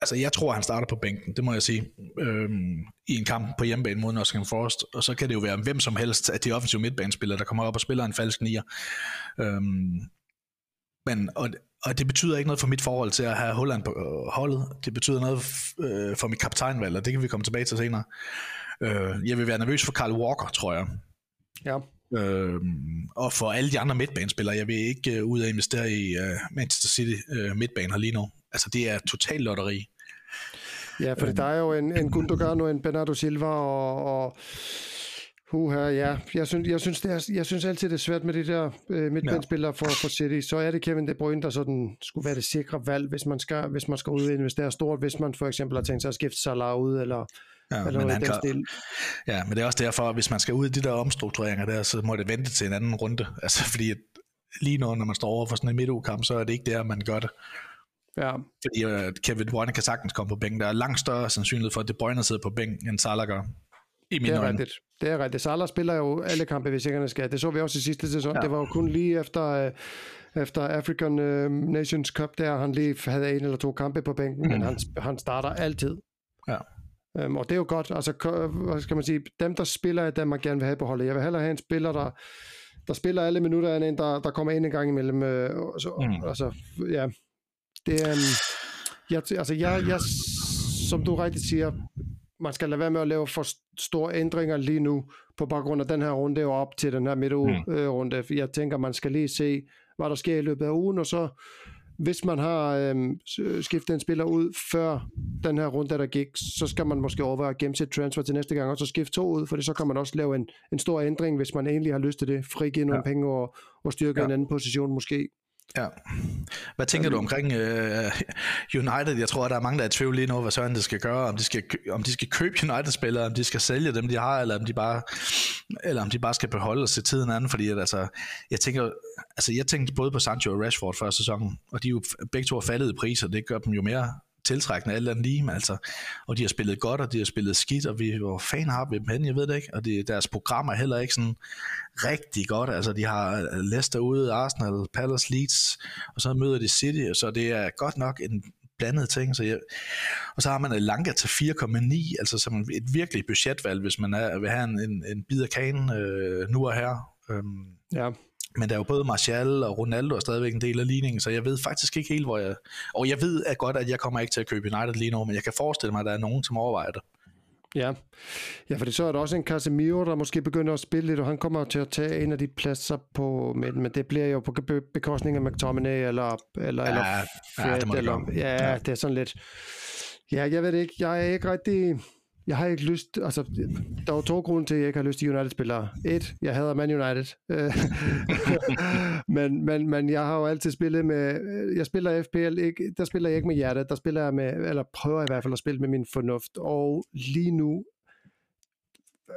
altså jeg tror, han starter på bænken, det må jeg sige, øhm, i en kamp på hjemmebane mod Nottingham Forest, og så kan det jo være hvem som helst af de offensive midtbanespillere, der kommer op og spiller en falsk nier. Øhm, men, og, og det betyder ikke noget for mit forhold til at have Holland på øh, holdet. Det betyder noget øh, for mit kaptajnvalg, og det kan vi komme tilbage til senere. Øh, jeg vil være nervøs for Carl Walker, tror jeg. Ja. Øh, og for alle de andre midtbanespillere, jeg vil ikke uh, ud at investere i uh, Manchester City uh, midtbaner lige nu. Altså det er total lotteri. Ja, for øh, der er jo en, en Gundogan og en Bernardo Silva og, og Uha, ja. Jeg synes, jeg, synes, det er, jeg synes altid, det er svært med de der øh, midtbanespillere for, for City. Så er det Kevin De Bruyne, der sådan skulle være det sikre valg, hvis man skal, hvis man skal ud og investere stort, hvis man for eksempel har tænkt sig at skifte Salah ud, eller, ja, eller men han kan, stil. Ja, men det er også derfor, at hvis man skal ud i de der omstruktureringer der, så må det vente til en anden runde. Altså, fordi lige nu, når man står over for sådan en midtugkamp, så er det ikke der, man gør det. Ja. Fordi uh, Kevin De Bruyne kan sagtens komme på bænken. Der er langt større sandsynlighed for, at De Bruyne sidder på bænken, end Salah gør. I det er øjne. rigtigt. Det er rigtigt. Salah spiller jo alle kampe, hvis ikke skal. Det så vi også i sidste sæson. Ja. Det var jo kun lige efter, uh, efter African uh, Nations Cup, der han lige havde en eller to kampe på bænken, mm. men han, han starter altid. Ja. Um, og det er jo godt. Altså, hvad skal man sige? Dem, der spiller, er dem, man gerne vil have på holdet. Jeg vil hellere have en spiller, der, der spiller alle minutter, end en, der, der kommer ind en gang imellem. Uh, så, mm. Altså, ja. Det. Um, jeg, altså, jeg, jeg, som du rigtigt siger, man skal lade være med at lave for store ændringer lige nu, på baggrund af den her runde og op til den her midtuge-runde. Mm. Jeg tænker, man skal lige se, hvad der sker i løbet af ugen, og så hvis man har øhm, skiftet en spiller ud før den her runde, der gik, så skal man måske overveje at gemme sit transfer til næste gang, og så skifte to ud, for så kan man også lave en, en stor ændring, hvis man egentlig har lyst til det. Frigive nogle ja. penge og, og styrke ja. en anden position måske. Ja. Hvad tænker du omkring uh, United? Jeg tror, at der er mange, der er i tvivl lige nu, hvad sådan det skal gøre. Om de skal, om de skal købe United-spillere, om de skal sælge dem, de har, eller om de bare, eller om de bare skal beholde og se tiden anden. Fordi at, altså, jeg, tænker, altså, jeg tænkte både på Sancho og Rashford før sæsonen, og de er jo begge to har faldet i priser. Det gør dem jo mere tiltrækkende alt andet lige, men altså, og de har spillet godt, og de har spillet skidt, og vi, hvor fan har vi dem hen, jeg ved det ikke, og det, deres program er heller ikke sådan rigtig godt, altså de har øh, Leicester ude, Arsenal, Palace, Leeds, og så møder de City, så det er godt nok en blandet ting, så jeg, og så har man øh, Lanka til 4,9, altså som et virkelig budgetvalg, hvis man er, vil have en, en, en bid af kagen øh, nu og her. Øhm, ja. Men der er jo både Martial og Ronaldo er stadigvæk en del af ligningen, så jeg ved faktisk ikke helt, hvor jeg... Og jeg ved at godt, at jeg kommer ikke til at købe United lige nu, men jeg kan forestille mig, at der er nogen, som overvejer det. Ja, ja for så er der også en Casemiro, der måske begynder at spille lidt, og han kommer til at tage en af de pladser på midten, men det bliver jo på bekostning af McTominay eller, eller, ja, eller Fred, ja, det eller, ja, ja, det er sådan lidt... Ja, jeg ved ikke, jeg er ikke rigtig jeg har ikke lyst, altså, der var to grunde til, at jeg ikke har lyst til United-spillere. Et, jeg hader Man United. men, men, men jeg har jo altid spillet med, jeg spiller FPL, ikke, der spiller jeg ikke med hjertet, der spiller jeg med, eller prøver i hvert fald at spille med min fornuft. Og lige nu,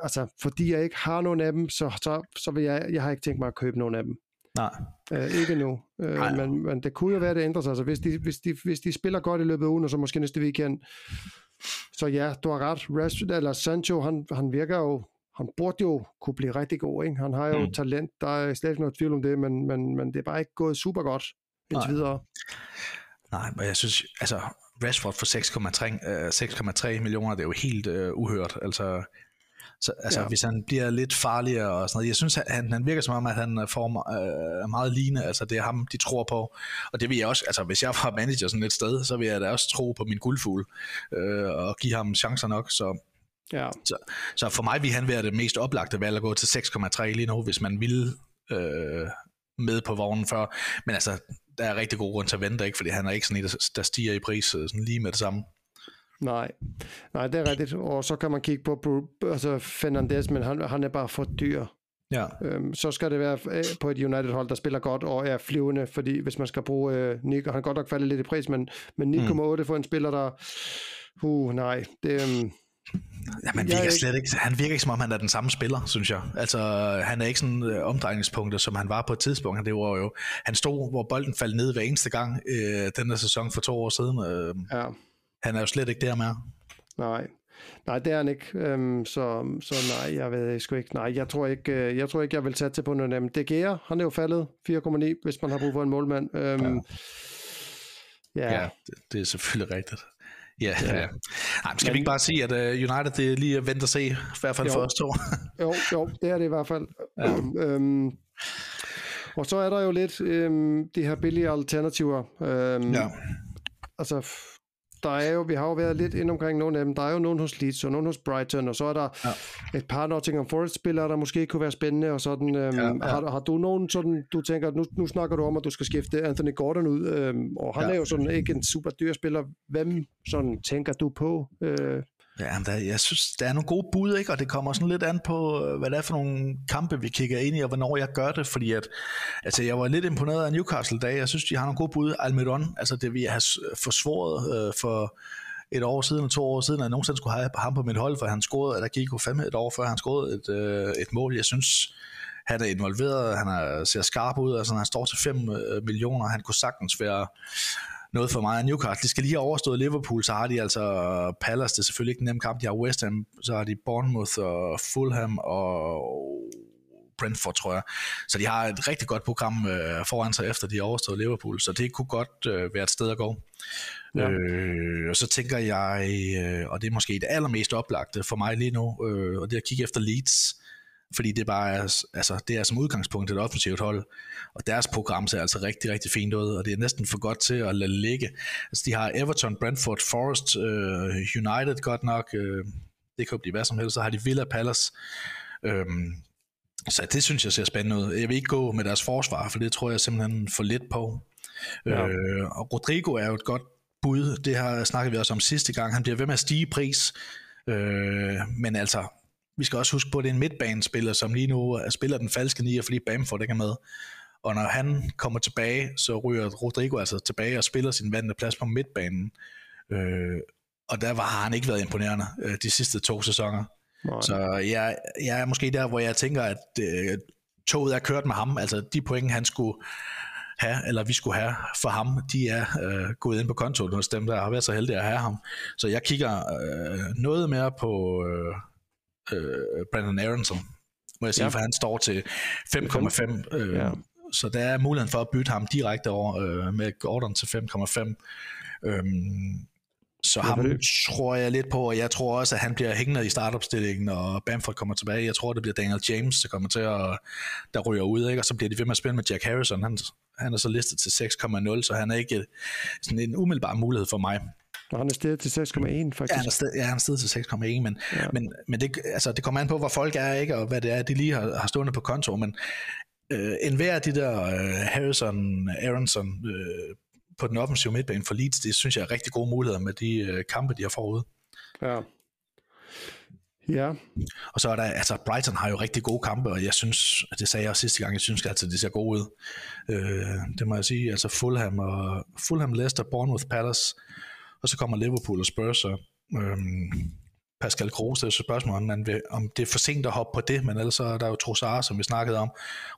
altså, fordi jeg ikke har nogen af dem, så, så, så vil jeg, jeg har ikke tænkt mig at købe nogen af dem. Nej. Øh, ikke nu. Øh, men, men det kunne jo være, at det ændrer sig. Altså, hvis, de, hvis, de, hvis de spiller godt i løbet af ugen, og så måske næste weekend, så ja, du har ret. Rashford, eller Sancho, han, han virker jo, han burde jo kunne blive rigtig god. Ikke? Han har jo mm. talent, der er slet ikke noget tvivl om det, men, men, men det er bare ikke gået super godt indtil videre. Nej, men jeg synes, altså Rashford for 6,3 øh, millioner, det er jo helt uh, uhørt. Altså, så, altså, ja. hvis han bliver lidt farligere og sådan noget. Jeg synes, han, han virker som om, at han får øh, meget lignende. Altså, det er ham, de tror på. Og det vil jeg også, altså hvis jeg var manager sådan et sted, så vil jeg da også tro på min guldfugl øh, og give ham chancer nok. Så, ja. så, så for mig vil han være det mest oplagte valg at gå til 6,3 lige nu, hvis man vil øh, med på vognen før. Men altså, der er rigtig god grund til at vente, ikke? fordi han er ikke sådan en, der stiger i pris øh, sådan lige med det samme. Nej, nej, det er rigtigt. Og så kan man kigge på altså Fernandes, men han, han er bare for dyr. Ja. Øhm, så skal det være øh, på et United-hold, der spiller godt og er flyvende, fordi hvis man skal bruge øh, Nico, han kan godt nok falde lidt i pris, men, men 9,8 mm. for en spiller, der... Uh, nej, det... Um, Ja, man virker slet ikke, han virker ikke som om han er den samme spiller, synes jeg. Altså, han er ikke sådan øh, omdrejningspunktet, som han var på et tidspunkt. Det var jo, han stod, hvor bolden faldt ned hver eneste gang øh, den sæson for to år siden. Øh, ja han er jo slet ikke der mere. Nej, Nej, det er han ikke. Øhm, så, så nej, jeg ved sgu ikke. Nej, jeg tror ikke, øh, jeg tror ikke, jeg vil satse på noget af De Gea, han er jo faldet 4,9, hvis man har brug for en målmand. Øhm, ja. ja, ja det, det er selvfølgelig rigtigt. Ja, ja. ja. Nej, skal Men, vi ikke bare sige, at uh, United det er lige at vente og se, i hvert fald jo, for os to? jo, jo, det er det i hvert fald. Ja. Øhm, og så er der jo lidt øhm, de her billige alternativer. Øhm, ja. Altså, der er jo, vi har jo været lidt ind omkring nogle af dem. Der er jo nogen hos Leeds, og nogen hos Brighton, og så er der ja. et par Nottingham Forest-spillere, der måske kunne være spændende, og sådan. Øhm, ja, ja. Har, har, du nogen sådan, du tænker, nu, nu snakker du om, at du skal skifte Anthony Gordon ud, øhm, og han ja. er jo sådan ikke en super dyr spiller. Hvem sådan tænker du på? Øh, Ja, der, jeg synes, der er nogle gode bud, ikke? og det kommer sådan lidt an på, øh, hvad det er for nogle kampe, vi kigger ind i, og hvornår jeg gør det, fordi at, altså, jeg var lidt imponeret af Newcastle dag. Jeg synes, de har nogle gode bud. Almiron, altså det vi har forsvoret øh, for et år siden, to år siden, at jeg nogensinde skulle have ham på mit hold, for han scorede, eller gik jo fem et år før han scorede et, øh, et mål. Jeg synes, han er involveret, han er, ser skarp ud, altså han står til 5 øh, millioner, han kunne sagtens være noget for mig. Newcastle, de skal lige have overstået Liverpool, så har de altså Palace, det er selvfølgelig ikke en nem kamp, de har West Ham, så har de Bournemouth og Fulham og Brentford, tror jeg. Så de har et rigtig godt program øh, foran sig, efter de har overstået Liverpool, så det kunne godt øh, være et sted at gå. Ja. Øh, og så tænker jeg, øh, og det er måske det allermest oplagte for mig lige nu, øh, og det er at kigge efter Leeds, fordi det bare er, altså, det er som udgangspunkt et offensivt hold, og deres program ser altså rigtig, rigtig fint ud, og det er næsten for godt til at lade ligge. Altså, de har Everton, Brentford, Forest, øh, United godt nok, øh, det kan jo blive hvad som helst, så har de Villa Palace, øh, så det synes jeg ser spændende ud. Jeg vil ikke gå med deres forsvar, for det tror jeg simpelthen for lidt på. Ja. Øh, og Rodrigo er jo et godt bud, det har snakket vi også om sidste gang. Han bliver ved med at stige pris, øh, men altså, vi skal også huske på, at det er en midtbanespiller, som lige nu spiller den falske nier, fordi Bamford ikke er med. Og når han kommer tilbage, så ryger Rodrigo altså tilbage og spiller sin vante plads på midtbanen. Øh, og der var han ikke været imponerende øh, de sidste to sæsoner. Nej. Så jeg, jeg er måske der, hvor jeg tænker, at øh, toget er kørt med ham. Altså de point, han skulle have, eller vi skulle have for ham, de er øh, gået ind på kontoen hos dem, der har været så heldige at have ham. Så jeg kigger øh, noget mere på øh, øh, Brandon Aronson, må jeg sige, ja. for han står til 5,5. Øh, ja. Så der er muligheden for at bytte ham direkte over øh, med Gordon til 5,5. Øhm, så ham det. tror jeg lidt på, og jeg tror også, at han bliver hængende i startopstillingen, og Bamford kommer tilbage. Jeg tror, det bliver Daniel James, der kommer til at der ryger ud, ikke? og så bliver de ved med at spille med Jack Harrison. Han, han er så listet til 6,0, så han er ikke sådan en umiddelbar mulighed for mig. Og han er stedet til 6,1 faktisk. Ja, han er stedet, ja, han er stedet til 6,1, men, ja. men, men det, altså, det kommer an på, hvor folk er, ikke, og hvad det er, de lige har, har stående på konto, men øh, en hver af de der øh, Harrison, Aronson, øh, på den offensive midtbane for Leeds, det synes jeg er rigtig gode muligheder med de øh, kampe, de har forud. Ja. Ja. Og så er der, altså Brighton har jo rigtig gode kampe, og jeg synes, det sagde jeg også sidste gang, jeg synes altså, det ser gode ud. Øh, det må jeg sige, altså Fulham og Fulham, Leicester, Bournemouth, Palace, og så kommer Liverpool og Spurs, og øhm, Pascal Kroos, det er så spørgsmål, om, man vil, om det er for sent at hoppe på det, men ellers så er der jo Trossard, som vi snakkede om,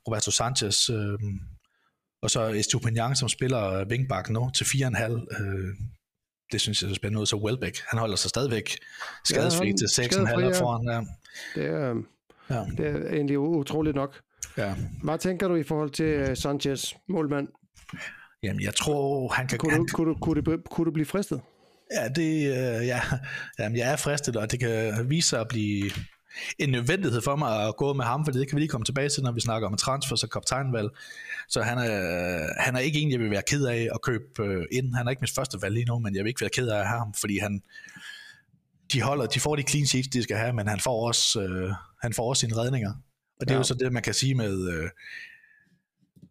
Roberto Sanchez, øhm, og så Estupinian, som spiller wingback nu til 4,5. Øh, det synes jeg er spændende ud. Så Welbeck, han holder sig stadigvæk skadesfri ja, til 6,5 ja. foran. Ja. Det, er, ja. det er egentlig utroligt nok. Ja. Hvad tænker du i forhold til uh, Sanchez, målmand? Jamen, jeg tror, han kan... Kunne du, kunne du, kunne du, kunne du blive fristet? Ja, det, øh, ja, jamen, jeg er fristet, og det kan vise sig at blive en nødvendighed for mig at gå med ham, for det kan vi lige komme tilbage til, når vi snakker om transfer og kaptajnvalg. Så han er, han er ikke en, jeg vil være ked af at købe øh, ind. Han er ikke mit første valg lige nu, men jeg vil ikke være ked af at have ham, fordi han, de, holder, de får de clean sheets, de skal have, men han får også, øh, han får også sine redninger. Og det ja. er jo så det, man kan sige med, øh,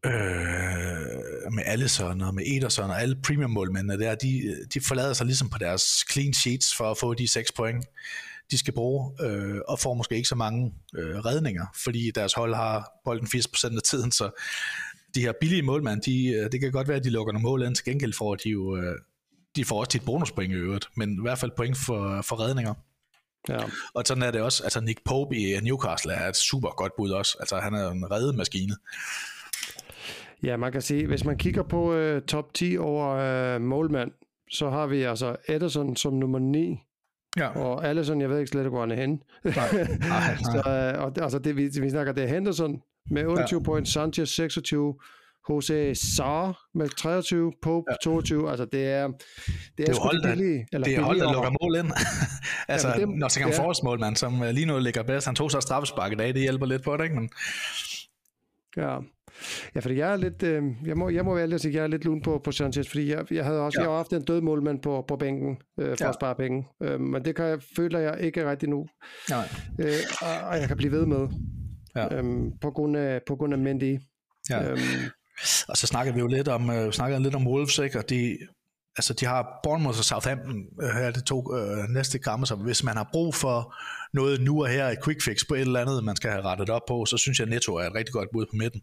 øh, med Allison og med Ederson og alle premium målmændene der, de, de forlader sig ligesom på deres clean sheets for at få de 6 point de skal bruge, øh, og får måske ikke så mange øh, redninger, fordi deres hold har bolden 80% af tiden, så de her billige målmænd, de, øh, det kan godt være, at de lukker nogle mål ind, til gengæld får de jo, øh, de får også tit bonuspoint i øvrigt, men i hvert fald point for, for redninger. Ja. Og sådan er det også, altså Nick Pope i Newcastle er et super godt bud også, altså han er en redemaskine. Ja, man kan sige, hvis man kigger på uh, top 10 over uh, målmand, så har vi altså Ederson som nummer 9, Ja. Og Allison, jeg ved ikke slet hvor han er henne. Nej, nej, nej. så, øh, og, altså det, vi, vi snakker, det er Henderson med 28 ja. point, Sanchez 26, Jose Sar med 23, Pope ja. 22, altså det er det er, det er hold, billige, eller det er hold, der lukker mål ind. altså, ja, det, kan ja. forårsmålmand, som øh, lige nu ligger bedst, han tog så straffespark i dag, det hjælper lidt på det, ikke? Men... Ja, Ja, fordi jeg er lidt, øh, jeg, må, jeg må være lidt, jeg er lidt lun på, på Sanchez, fordi jeg, jeg havde også, ja. jeg har haft en død målmand på, på bænken øh, for ja. at spare penge, øh, men det kan jeg, føler jeg ikke rigtig nu, Nej. Øh, og, og, jeg kan blive ved med, ja. øh, på, grund af, på grund af Mendy. Ja. Øhm, og så snakker vi jo lidt om, øh, snakker lidt om Wolves, ikke? og de, altså de har Bournemouth og Southampton øh, her her de to øh, næste kampe, så hvis man har brug for noget nu og her, et quick fix på et eller andet, man skal have rettet op på, så synes jeg Netto er et rigtig godt bud på midten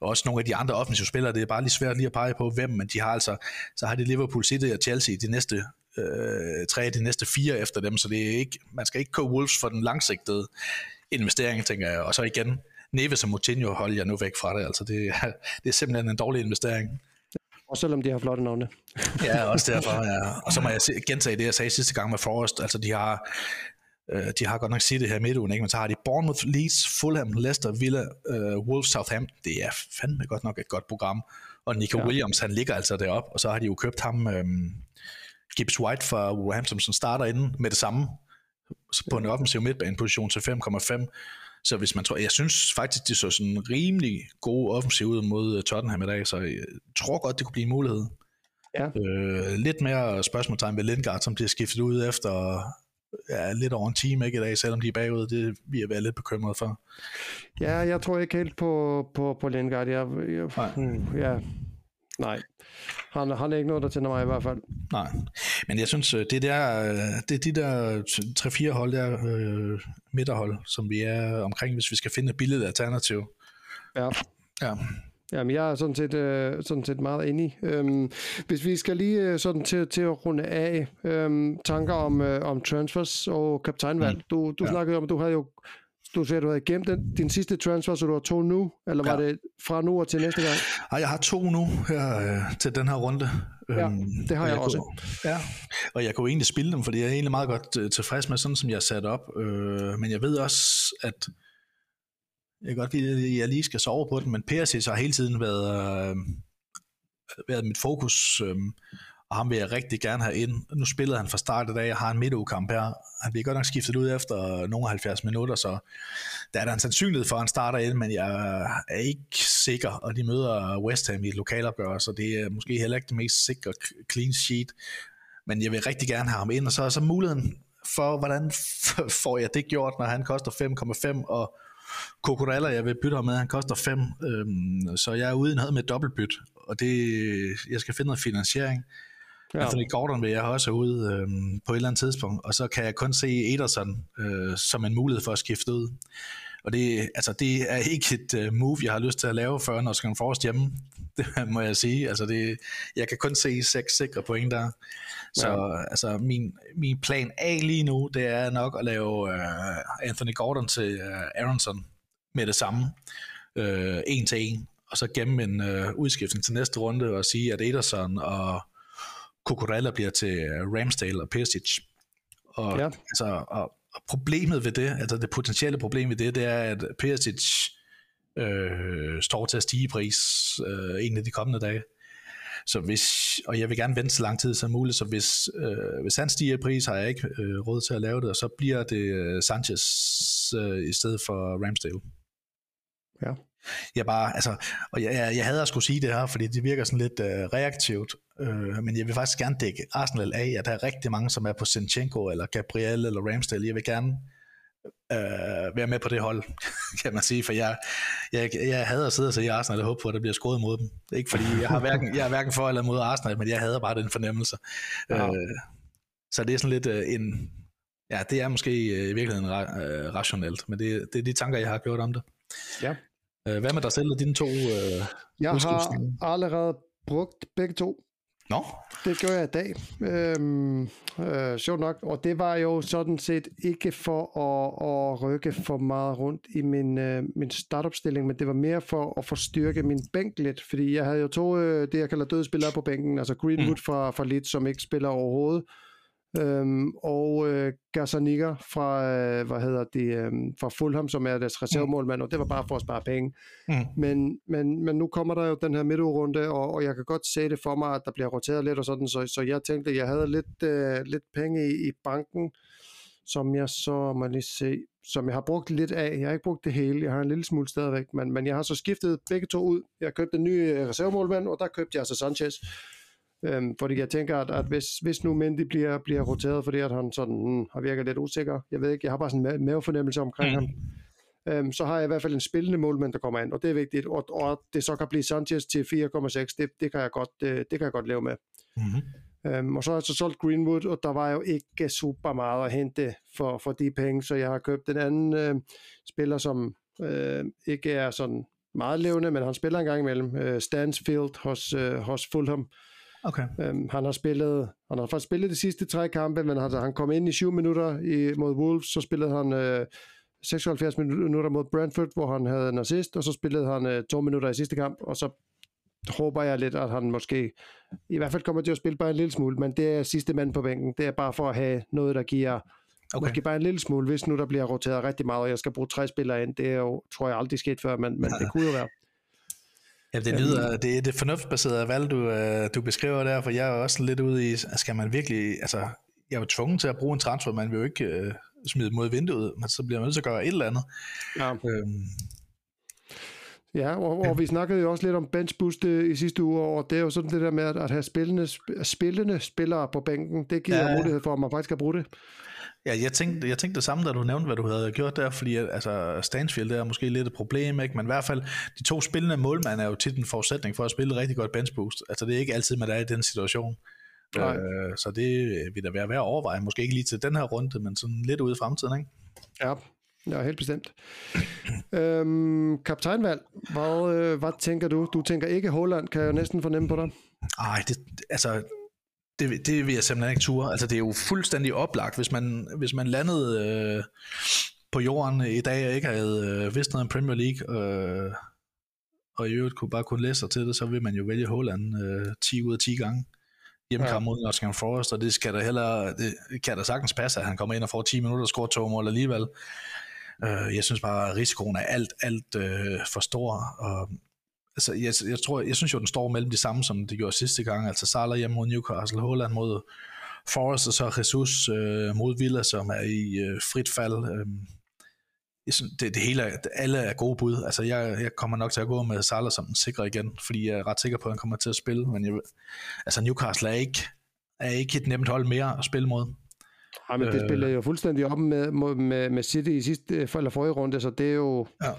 og også nogle af de andre offensive spillere, det er bare lige svært lige at pege på, hvem, men de har altså, så har de Liverpool City og Chelsea de næste øh, tre de næste fire efter dem, så det er ikke, man skal ikke købe Wolves for den langsigtede investering, tænker jeg, og så igen, Neves og Moutinho holder jeg nu væk fra det, altså det, det er simpelthen en dårlig investering. Og selvom de har flotte navne. ja, også derfor. Ja. Og så må jeg gentage det, jeg sagde sidste gang med Forrest. Altså, de har, øh, de har godt nok sige det her midtugen, ikke? men så har de Bournemouth, Leeds, Fulham, Leicester, Villa, øh, Wolves, Southampton. Det er fandme godt nok et godt program. Og Nico ja. Williams, han ligger altså derop, og så har de jo købt ham, øh, Gibbs White fra Wolverhampton, som starter inden med det samme på en offensiv midtbaneposition til 5,5. Så hvis man tror, jeg synes faktisk, de så sådan rimelig gode offensiv ud mod øh, Tottenham i dag, så jeg tror godt, det kunne blive en mulighed. Ja. Øh, lidt mere spørgsmålstegn ved Lindgaard, som bliver skiftet ud efter ja, lidt over en time ikke i dag, selvom de er bagud. Det vi er været lidt bekymret for. Ja, jeg tror ikke helt på, på, på Lindgaard. Jeg, jeg, Nej. Hmm, ja, nej. Han, han er ikke noget, der tænder mig i hvert fald. Nej, men jeg synes, øh, det, der, øh, det er de der 3-4 hold der, øh, midterhold, som vi er omkring, hvis vi skal finde et billigt alternativ. Ja. Ja. Jamen, jeg er sådan set, øh, sådan set meget enig. Øhm, hvis vi skal lige øh, sådan til, til at runde af, øhm, tanker om, øh, om transfers og kaptajnvalg. Mm. Du, du ja. snakkede om, at du havde jo du siger, du havde gemt den, din sidste transfer, så du har to nu, eller var ja. det fra nu og til næste gang? Nej, jeg har to nu her, øh, til den her runde. Ja, øhm, det har jeg, jeg også. Kunne, ja, og jeg kunne egentlig spille dem, fordi jeg er egentlig meget godt øh, tilfreds med sådan, som jeg er sat op. Øh, men jeg ved også, at jeg kan godt lide, at jeg lige skal sove på den, men Perisic har hele tiden været, øh, været mit fokus. Øh, og ham vil jeg rigtig gerne have ind. Nu spillede han fra start i dag, og har en midtugkamp her. Han bliver godt nok skiftet ud efter nogle 70 minutter, så der er der en sandsynlighed for, at han starter ind, men jeg er ikke sikker, og de møder West Ham i et lokalopgør, så det er måske heller ikke det mest sikre clean sheet. Men jeg vil rigtig gerne have ham ind, og så er så muligheden for, hvordan får jeg det gjort, når han koster 5,5, og Kokorella, jeg vil bytte ham med, han koster 5, øhm, så jeg er ude i noget med dobbeltbyt, og det, jeg skal finde noget finansiering. Ja. Anthony Gordon vil jeg også ud øh, på et eller andet tidspunkt, og så kan jeg kun se Ederson øh, som en mulighed for at skifte ud. Og det, altså, det er ikke et uh, move, jeg har lyst til at lave før, når skal forrest hjemme. Det må jeg sige. Altså, det, jeg kan kun se seks sikre point der. Så ja. altså, min, min plan A lige nu, det er nok at lave uh, Anthony Gordon til uh, Aronson med det samme. Uh, en til en. Og så gemme en uh, udskiftning til næste runde og sige, at Ederson og Cucurella bliver til øh, Ramsdale og Perisic. Og, ja. altså, og, og problemet ved det, altså det potentielle problem ved det, det er, at Perisic øh, står til at stige i pris øh, en af de kommende dage. Så hvis, og jeg vil gerne vente så lang tid som muligt, så hvis, øh, hvis han stiger i pris, har jeg ikke øh, råd til at lave det, og så bliver det øh, Sanchez øh, i stedet for Ramsdale. Ja. Jeg bare, altså, og jeg, jeg, jeg havde at skulle sige det her, fordi det virker sådan lidt øh, reaktivt, øh, men jeg vil faktisk gerne dække Arsenal af, at der er rigtig mange, som er på Sinchenko, eller Gabriel, eller Ramsdale. Jeg vil gerne øh, være med på det hold, kan man sige, for jeg, jeg, jeg hader at sidde og se Arsenal og håbe på, at der bliver skåret mod dem. Ikke fordi, jeg har hverken, jeg er hverken for eller mod Arsenal, men jeg hader bare den fornemmelse. Ja. Øh, så det er sådan lidt øh, en, ja, det er måske øh, i virkeligheden ra- øh, rationelt, men det, det er de tanker, jeg har gjort om det. Ja. Øh, hvad med dig selv og dine to øh, Jeg har allerede brugt begge to. Nå. Det gør jeg i dag. Øhm, øh, sjovt nok. Og det var jo sådan set ikke for at, at rykke for meget rundt i min, øh, min startopstilling, men det var mere for at forstyrke min bænk lidt, fordi jeg havde jo to, øh, det jeg kalder døde spillere på bænken, altså Greenwood mm. fra, fra Leeds, som ikke spiller overhovedet, Øhm, og øh, Gazzaniga fra, øh, hvad hedder det, øh, fra Fulham, som er deres reservemålmand, og det var bare for at spare penge. Mm. Men, men, men nu kommer der jo den her midtugrunde, og, og jeg kan godt se det for mig, at der bliver roteret lidt og sådan, så, så jeg tænkte, at jeg havde lidt, øh, lidt penge i, i banken, som jeg så må lige se, som jeg har brugt lidt af. Jeg har ikke brugt det hele, jeg har en lille smule stadigvæk, men, men jeg har så skiftet begge to ud. Jeg købte en ny øh, reservemålmand, og der købte jeg altså Sanchez. Øhm, fordi jeg tænker, at, at hvis, hvis nu Mendy bliver, bliver roteret, fordi at han sådan, hmm, har virket lidt usikker, jeg ved ikke, jeg har bare sådan en mavefornemmelse omkring mm. ham, øhm, så har jeg i hvert fald en spillende målmand, der kommer ind, og det er vigtigt, og, og det så kan blive Sanchez til 4,6, det, det, kan jeg godt, det, det kan jeg godt leve med. Mm-hmm. Øhm, og så har jeg så solgt Greenwood, og der var jo ikke super meget at hente for, for de penge, så jeg har købt den anden øh, spiller, som øh, ikke er sådan meget levende, men han spiller en gang imellem, øh, Stansfield hos, øh, hos Fulham, Okay. Øhm, han har spillet, han har faktisk spillet de sidste tre kampe, men han, han kom ind i 7 minutter i, mod Wolves, så spillede han øh, 76 minutter mod Brentford, hvor han havde en assist, og så spillede han øh, 2 minutter i sidste kamp, og så håber jeg lidt, at han måske i hvert fald kommer til at spille bare en lille smule, men det er sidste mand på bænken. Det er bare for at have noget, der giver okay. måske bare en lille smule, hvis nu der bliver roteret rigtig meget, og jeg skal bruge tre spillere ind. Det er jo, tror jeg, aldrig sket før, men, men det kunne jo være. Ja, det lyder, det er det fornuftsbaserede valg, du, øh, du beskriver der, for jeg er også lidt ude i, skal man virkelig, altså, jeg er jo tvunget til at bruge en transfer, man vil jo ikke uh, smide mod vinduet, men så bliver man nødt til at gøre et eller andet. Ja. Øhm. Ja, og, og vi snakkede jo også lidt om bench boost øh, i sidste uge, og det er jo sådan det der med at have spillende, spillende spillere på bænken, det giver ja. mulighed for, at man faktisk kan bruge det. Ja, jeg tænkte, jeg tænkte det samme, da du nævnte, hvad du havde gjort der, fordi altså, Stansfield er måske lidt et problem, ikke? men i hvert fald, de to spillende målmænd er jo tit en forudsætning for at spille rigtig godt bench boost. Altså, det er ikke altid, man er i den situation. Nej. Øh, så det vil da være værd at overveje, måske ikke lige til den her runde, men sådan lidt ude i fremtiden, ikke? Ja, Ja, helt bestemt. øhm, kaptajnvalg, hvad, øh, hvad tænker du? Du tænker ikke Holland, kan jeg næsten fornemme på dig. Nej, det, altså, det, det vil jeg simpelthen ikke ture. Altså, det er jo fuldstændig oplagt, hvis man, hvis man landede øh, på jorden i dag og ikke havde øh, vidst noget om Premier League, øh, og i øvrigt kunne bare kunne læse sig til det, så vil man jo vælge Holland øh, 10 ud af 10 gange hjemmekamp ja. mod Nottingham Forest, og det skal der heller, det kan der sagtens passe, at han kommer ind og får 10 minutter og scorer to mål alligevel. Øh, jeg synes bare, at risikoen er alt, alt øh, for stor, og altså, jeg, jeg, tror, jeg synes jo, den står mellem de samme, som det gjorde sidste gang, altså Salah hjemme mod Newcastle, Holland mod Forest, og så Jesus øh, mod Villa, som er i øh, frit fald. Øh, jeg synes, det, det hele, alle er gode bud. Altså, jeg, jeg kommer nok til at gå med Salah som sikker igen, fordi jeg er ret sikker på, at han kommer til at spille, men jeg, altså Newcastle er ikke, er ikke et nemt hold mere at spille mod. Ja, men det øh, spillede jo fuldstændig op med, med, med City i sidste eller forrige runde, så det er jo... Ja.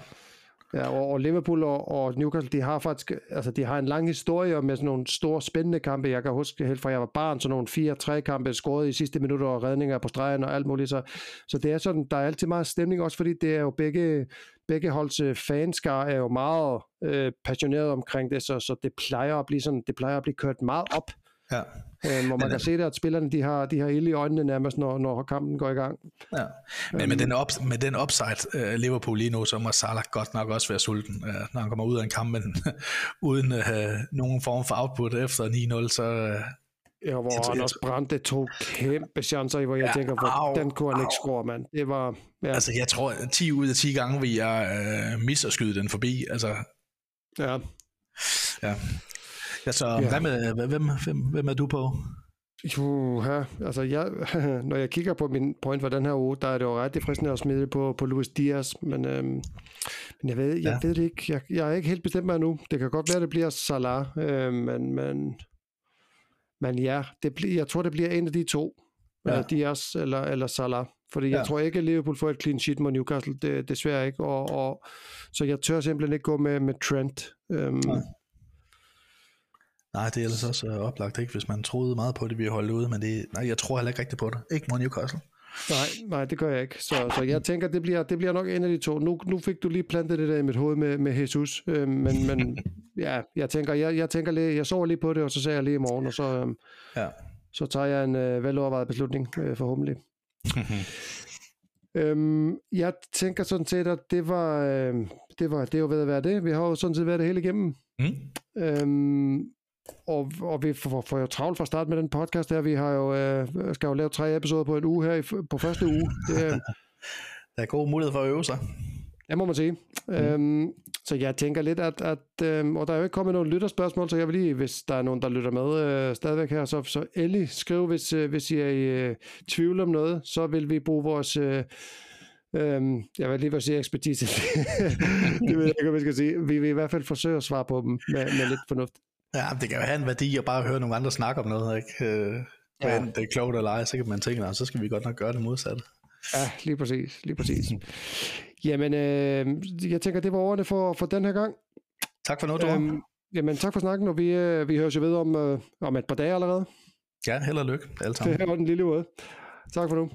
Ja, og, og Liverpool og, og Newcastle, de har faktisk, altså de har en lang historie med sådan nogle store spændende kampe. Jeg kan huske helt fra jeg var barn, sådan nogle 4-3 kampe scoret i sidste minutter og redninger på stregen og alt muligt. Så, så det er sådan, der er altid meget stemning også, fordi det er jo begge, begge holds øh, fanskar er jo meget øh, passioneret omkring det, så, så det plejer at blive sådan, det plejer at blive kørt meget op. Ja. Øh, hvor man kan se det, at spillerne de har, de har ild i øjnene nærmest, når, når kampen går i gang. Ja. Men med, den, op, med den upside, uh, Liverpool lige nu, så må Salah godt nok også være sulten, uh, når han kommer ud af en kamp, men uden uh, nogen form for output efter 9-0, så... Uh, Ja, hvor jeg, han også brændte to kæmpe chancer, hvor jeg ja, tænker, hvor den kunne han ikke score, mand. Det var... Ja. Altså, jeg tror, 10 ud af 10 gange vil jeg uh, misse at skyde den forbi. Altså, ja. Ja. Altså, ja. hvad med, hvem, hvem, hvem er du på? Jo, her, altså jeg, når jeg kigger på min point for den her uge, der er det jo ret fristende at smide på, på Luis Diaz, men, øhm, men jeg, ved, jeg ja. ved det ikke. Jeg, jeg er ikke helt bestemt mig nu. Det kan godt være, det bliver Salah, øh, men, men, men ja, det bliver, jeg tror, det bliver en af de to. Ja. Uh, Diaz eller, eller Salah. Fordi ja. jeg tror ikke, at Liverpool får et clean sheet mod Newcastle. Det, desværre ikke. Og, og, så jeg tør simpelthen ikke gå med, med Trent. Øhm, Nej. Nej, det er ellers også uh, oplagt, ikke? Hvis man troede meget på det, vi holdt ude, men det, nej, jeg tror heller ikke rigtigt på det. Ikke mod Newcastle. Nej, nej, det gør jeg ikke. Så, så jeg tænker, det bliver, det bliver nok en af de to. Nu, nu fik du lige plantet det der i mit hoved med, med Jesus, øh, men, men ja, jeg tænker, jeg, jeg tænker lige, jeg sover lige på det, og så ser jeg lige i morgen, og så, øh, ja. så tager jeg en øh, velovervejet beslutning, øh, forhåbentlig. øhm, jeg tænker sådan set, at det var, øh, det var, det var ved at være det. Vi har jo sådan set været det hele igennem. Mm. Øhm, og, og vi får, får jo travlt fra start med den podcast her. Vi har jo, øh, skal jo lave tre episoder på en uge her i, på første uge. Det, der er god mulighed for at øve sig. Det må man sige. Mm. Øhm, så jeg tænker lidt, at, at øhm, og der er jo ikke kommet nogen lytterspørgsmål, så jeg vil lige, hvis der er nogen, der lytter med øh, stadigvæk her, så, så endelig skriv, hvis, øh, hvis I er i øh, tvivl om noget, så vil vi bruge vores... Øh, Øhm, jeg vil lige sige ekspertise. det ved jeg ikke, hvad vi skal sige. Vi vil i hvert fald forsøge at svare på dem med, med lidt fornuft. Ja, det kan jo have en værdi at bare høre nogle andre snakke om noget, ikke? Øh, ja. det er klogt eller ej, så kan man tænke, så skal vi godt nok gøre det modsatte. Ja, lige præcis, lige præcis. jamen, øh, jeg tænker, det var ordene for, for den her gang. Tak for noget, øhm, Jamen, tak for snakken, og vi, øh, vi høres jo ved om, øh, om et par dage allerede. Ja, held og lykke alle sammen. Det er den lille måde. Tak for nu.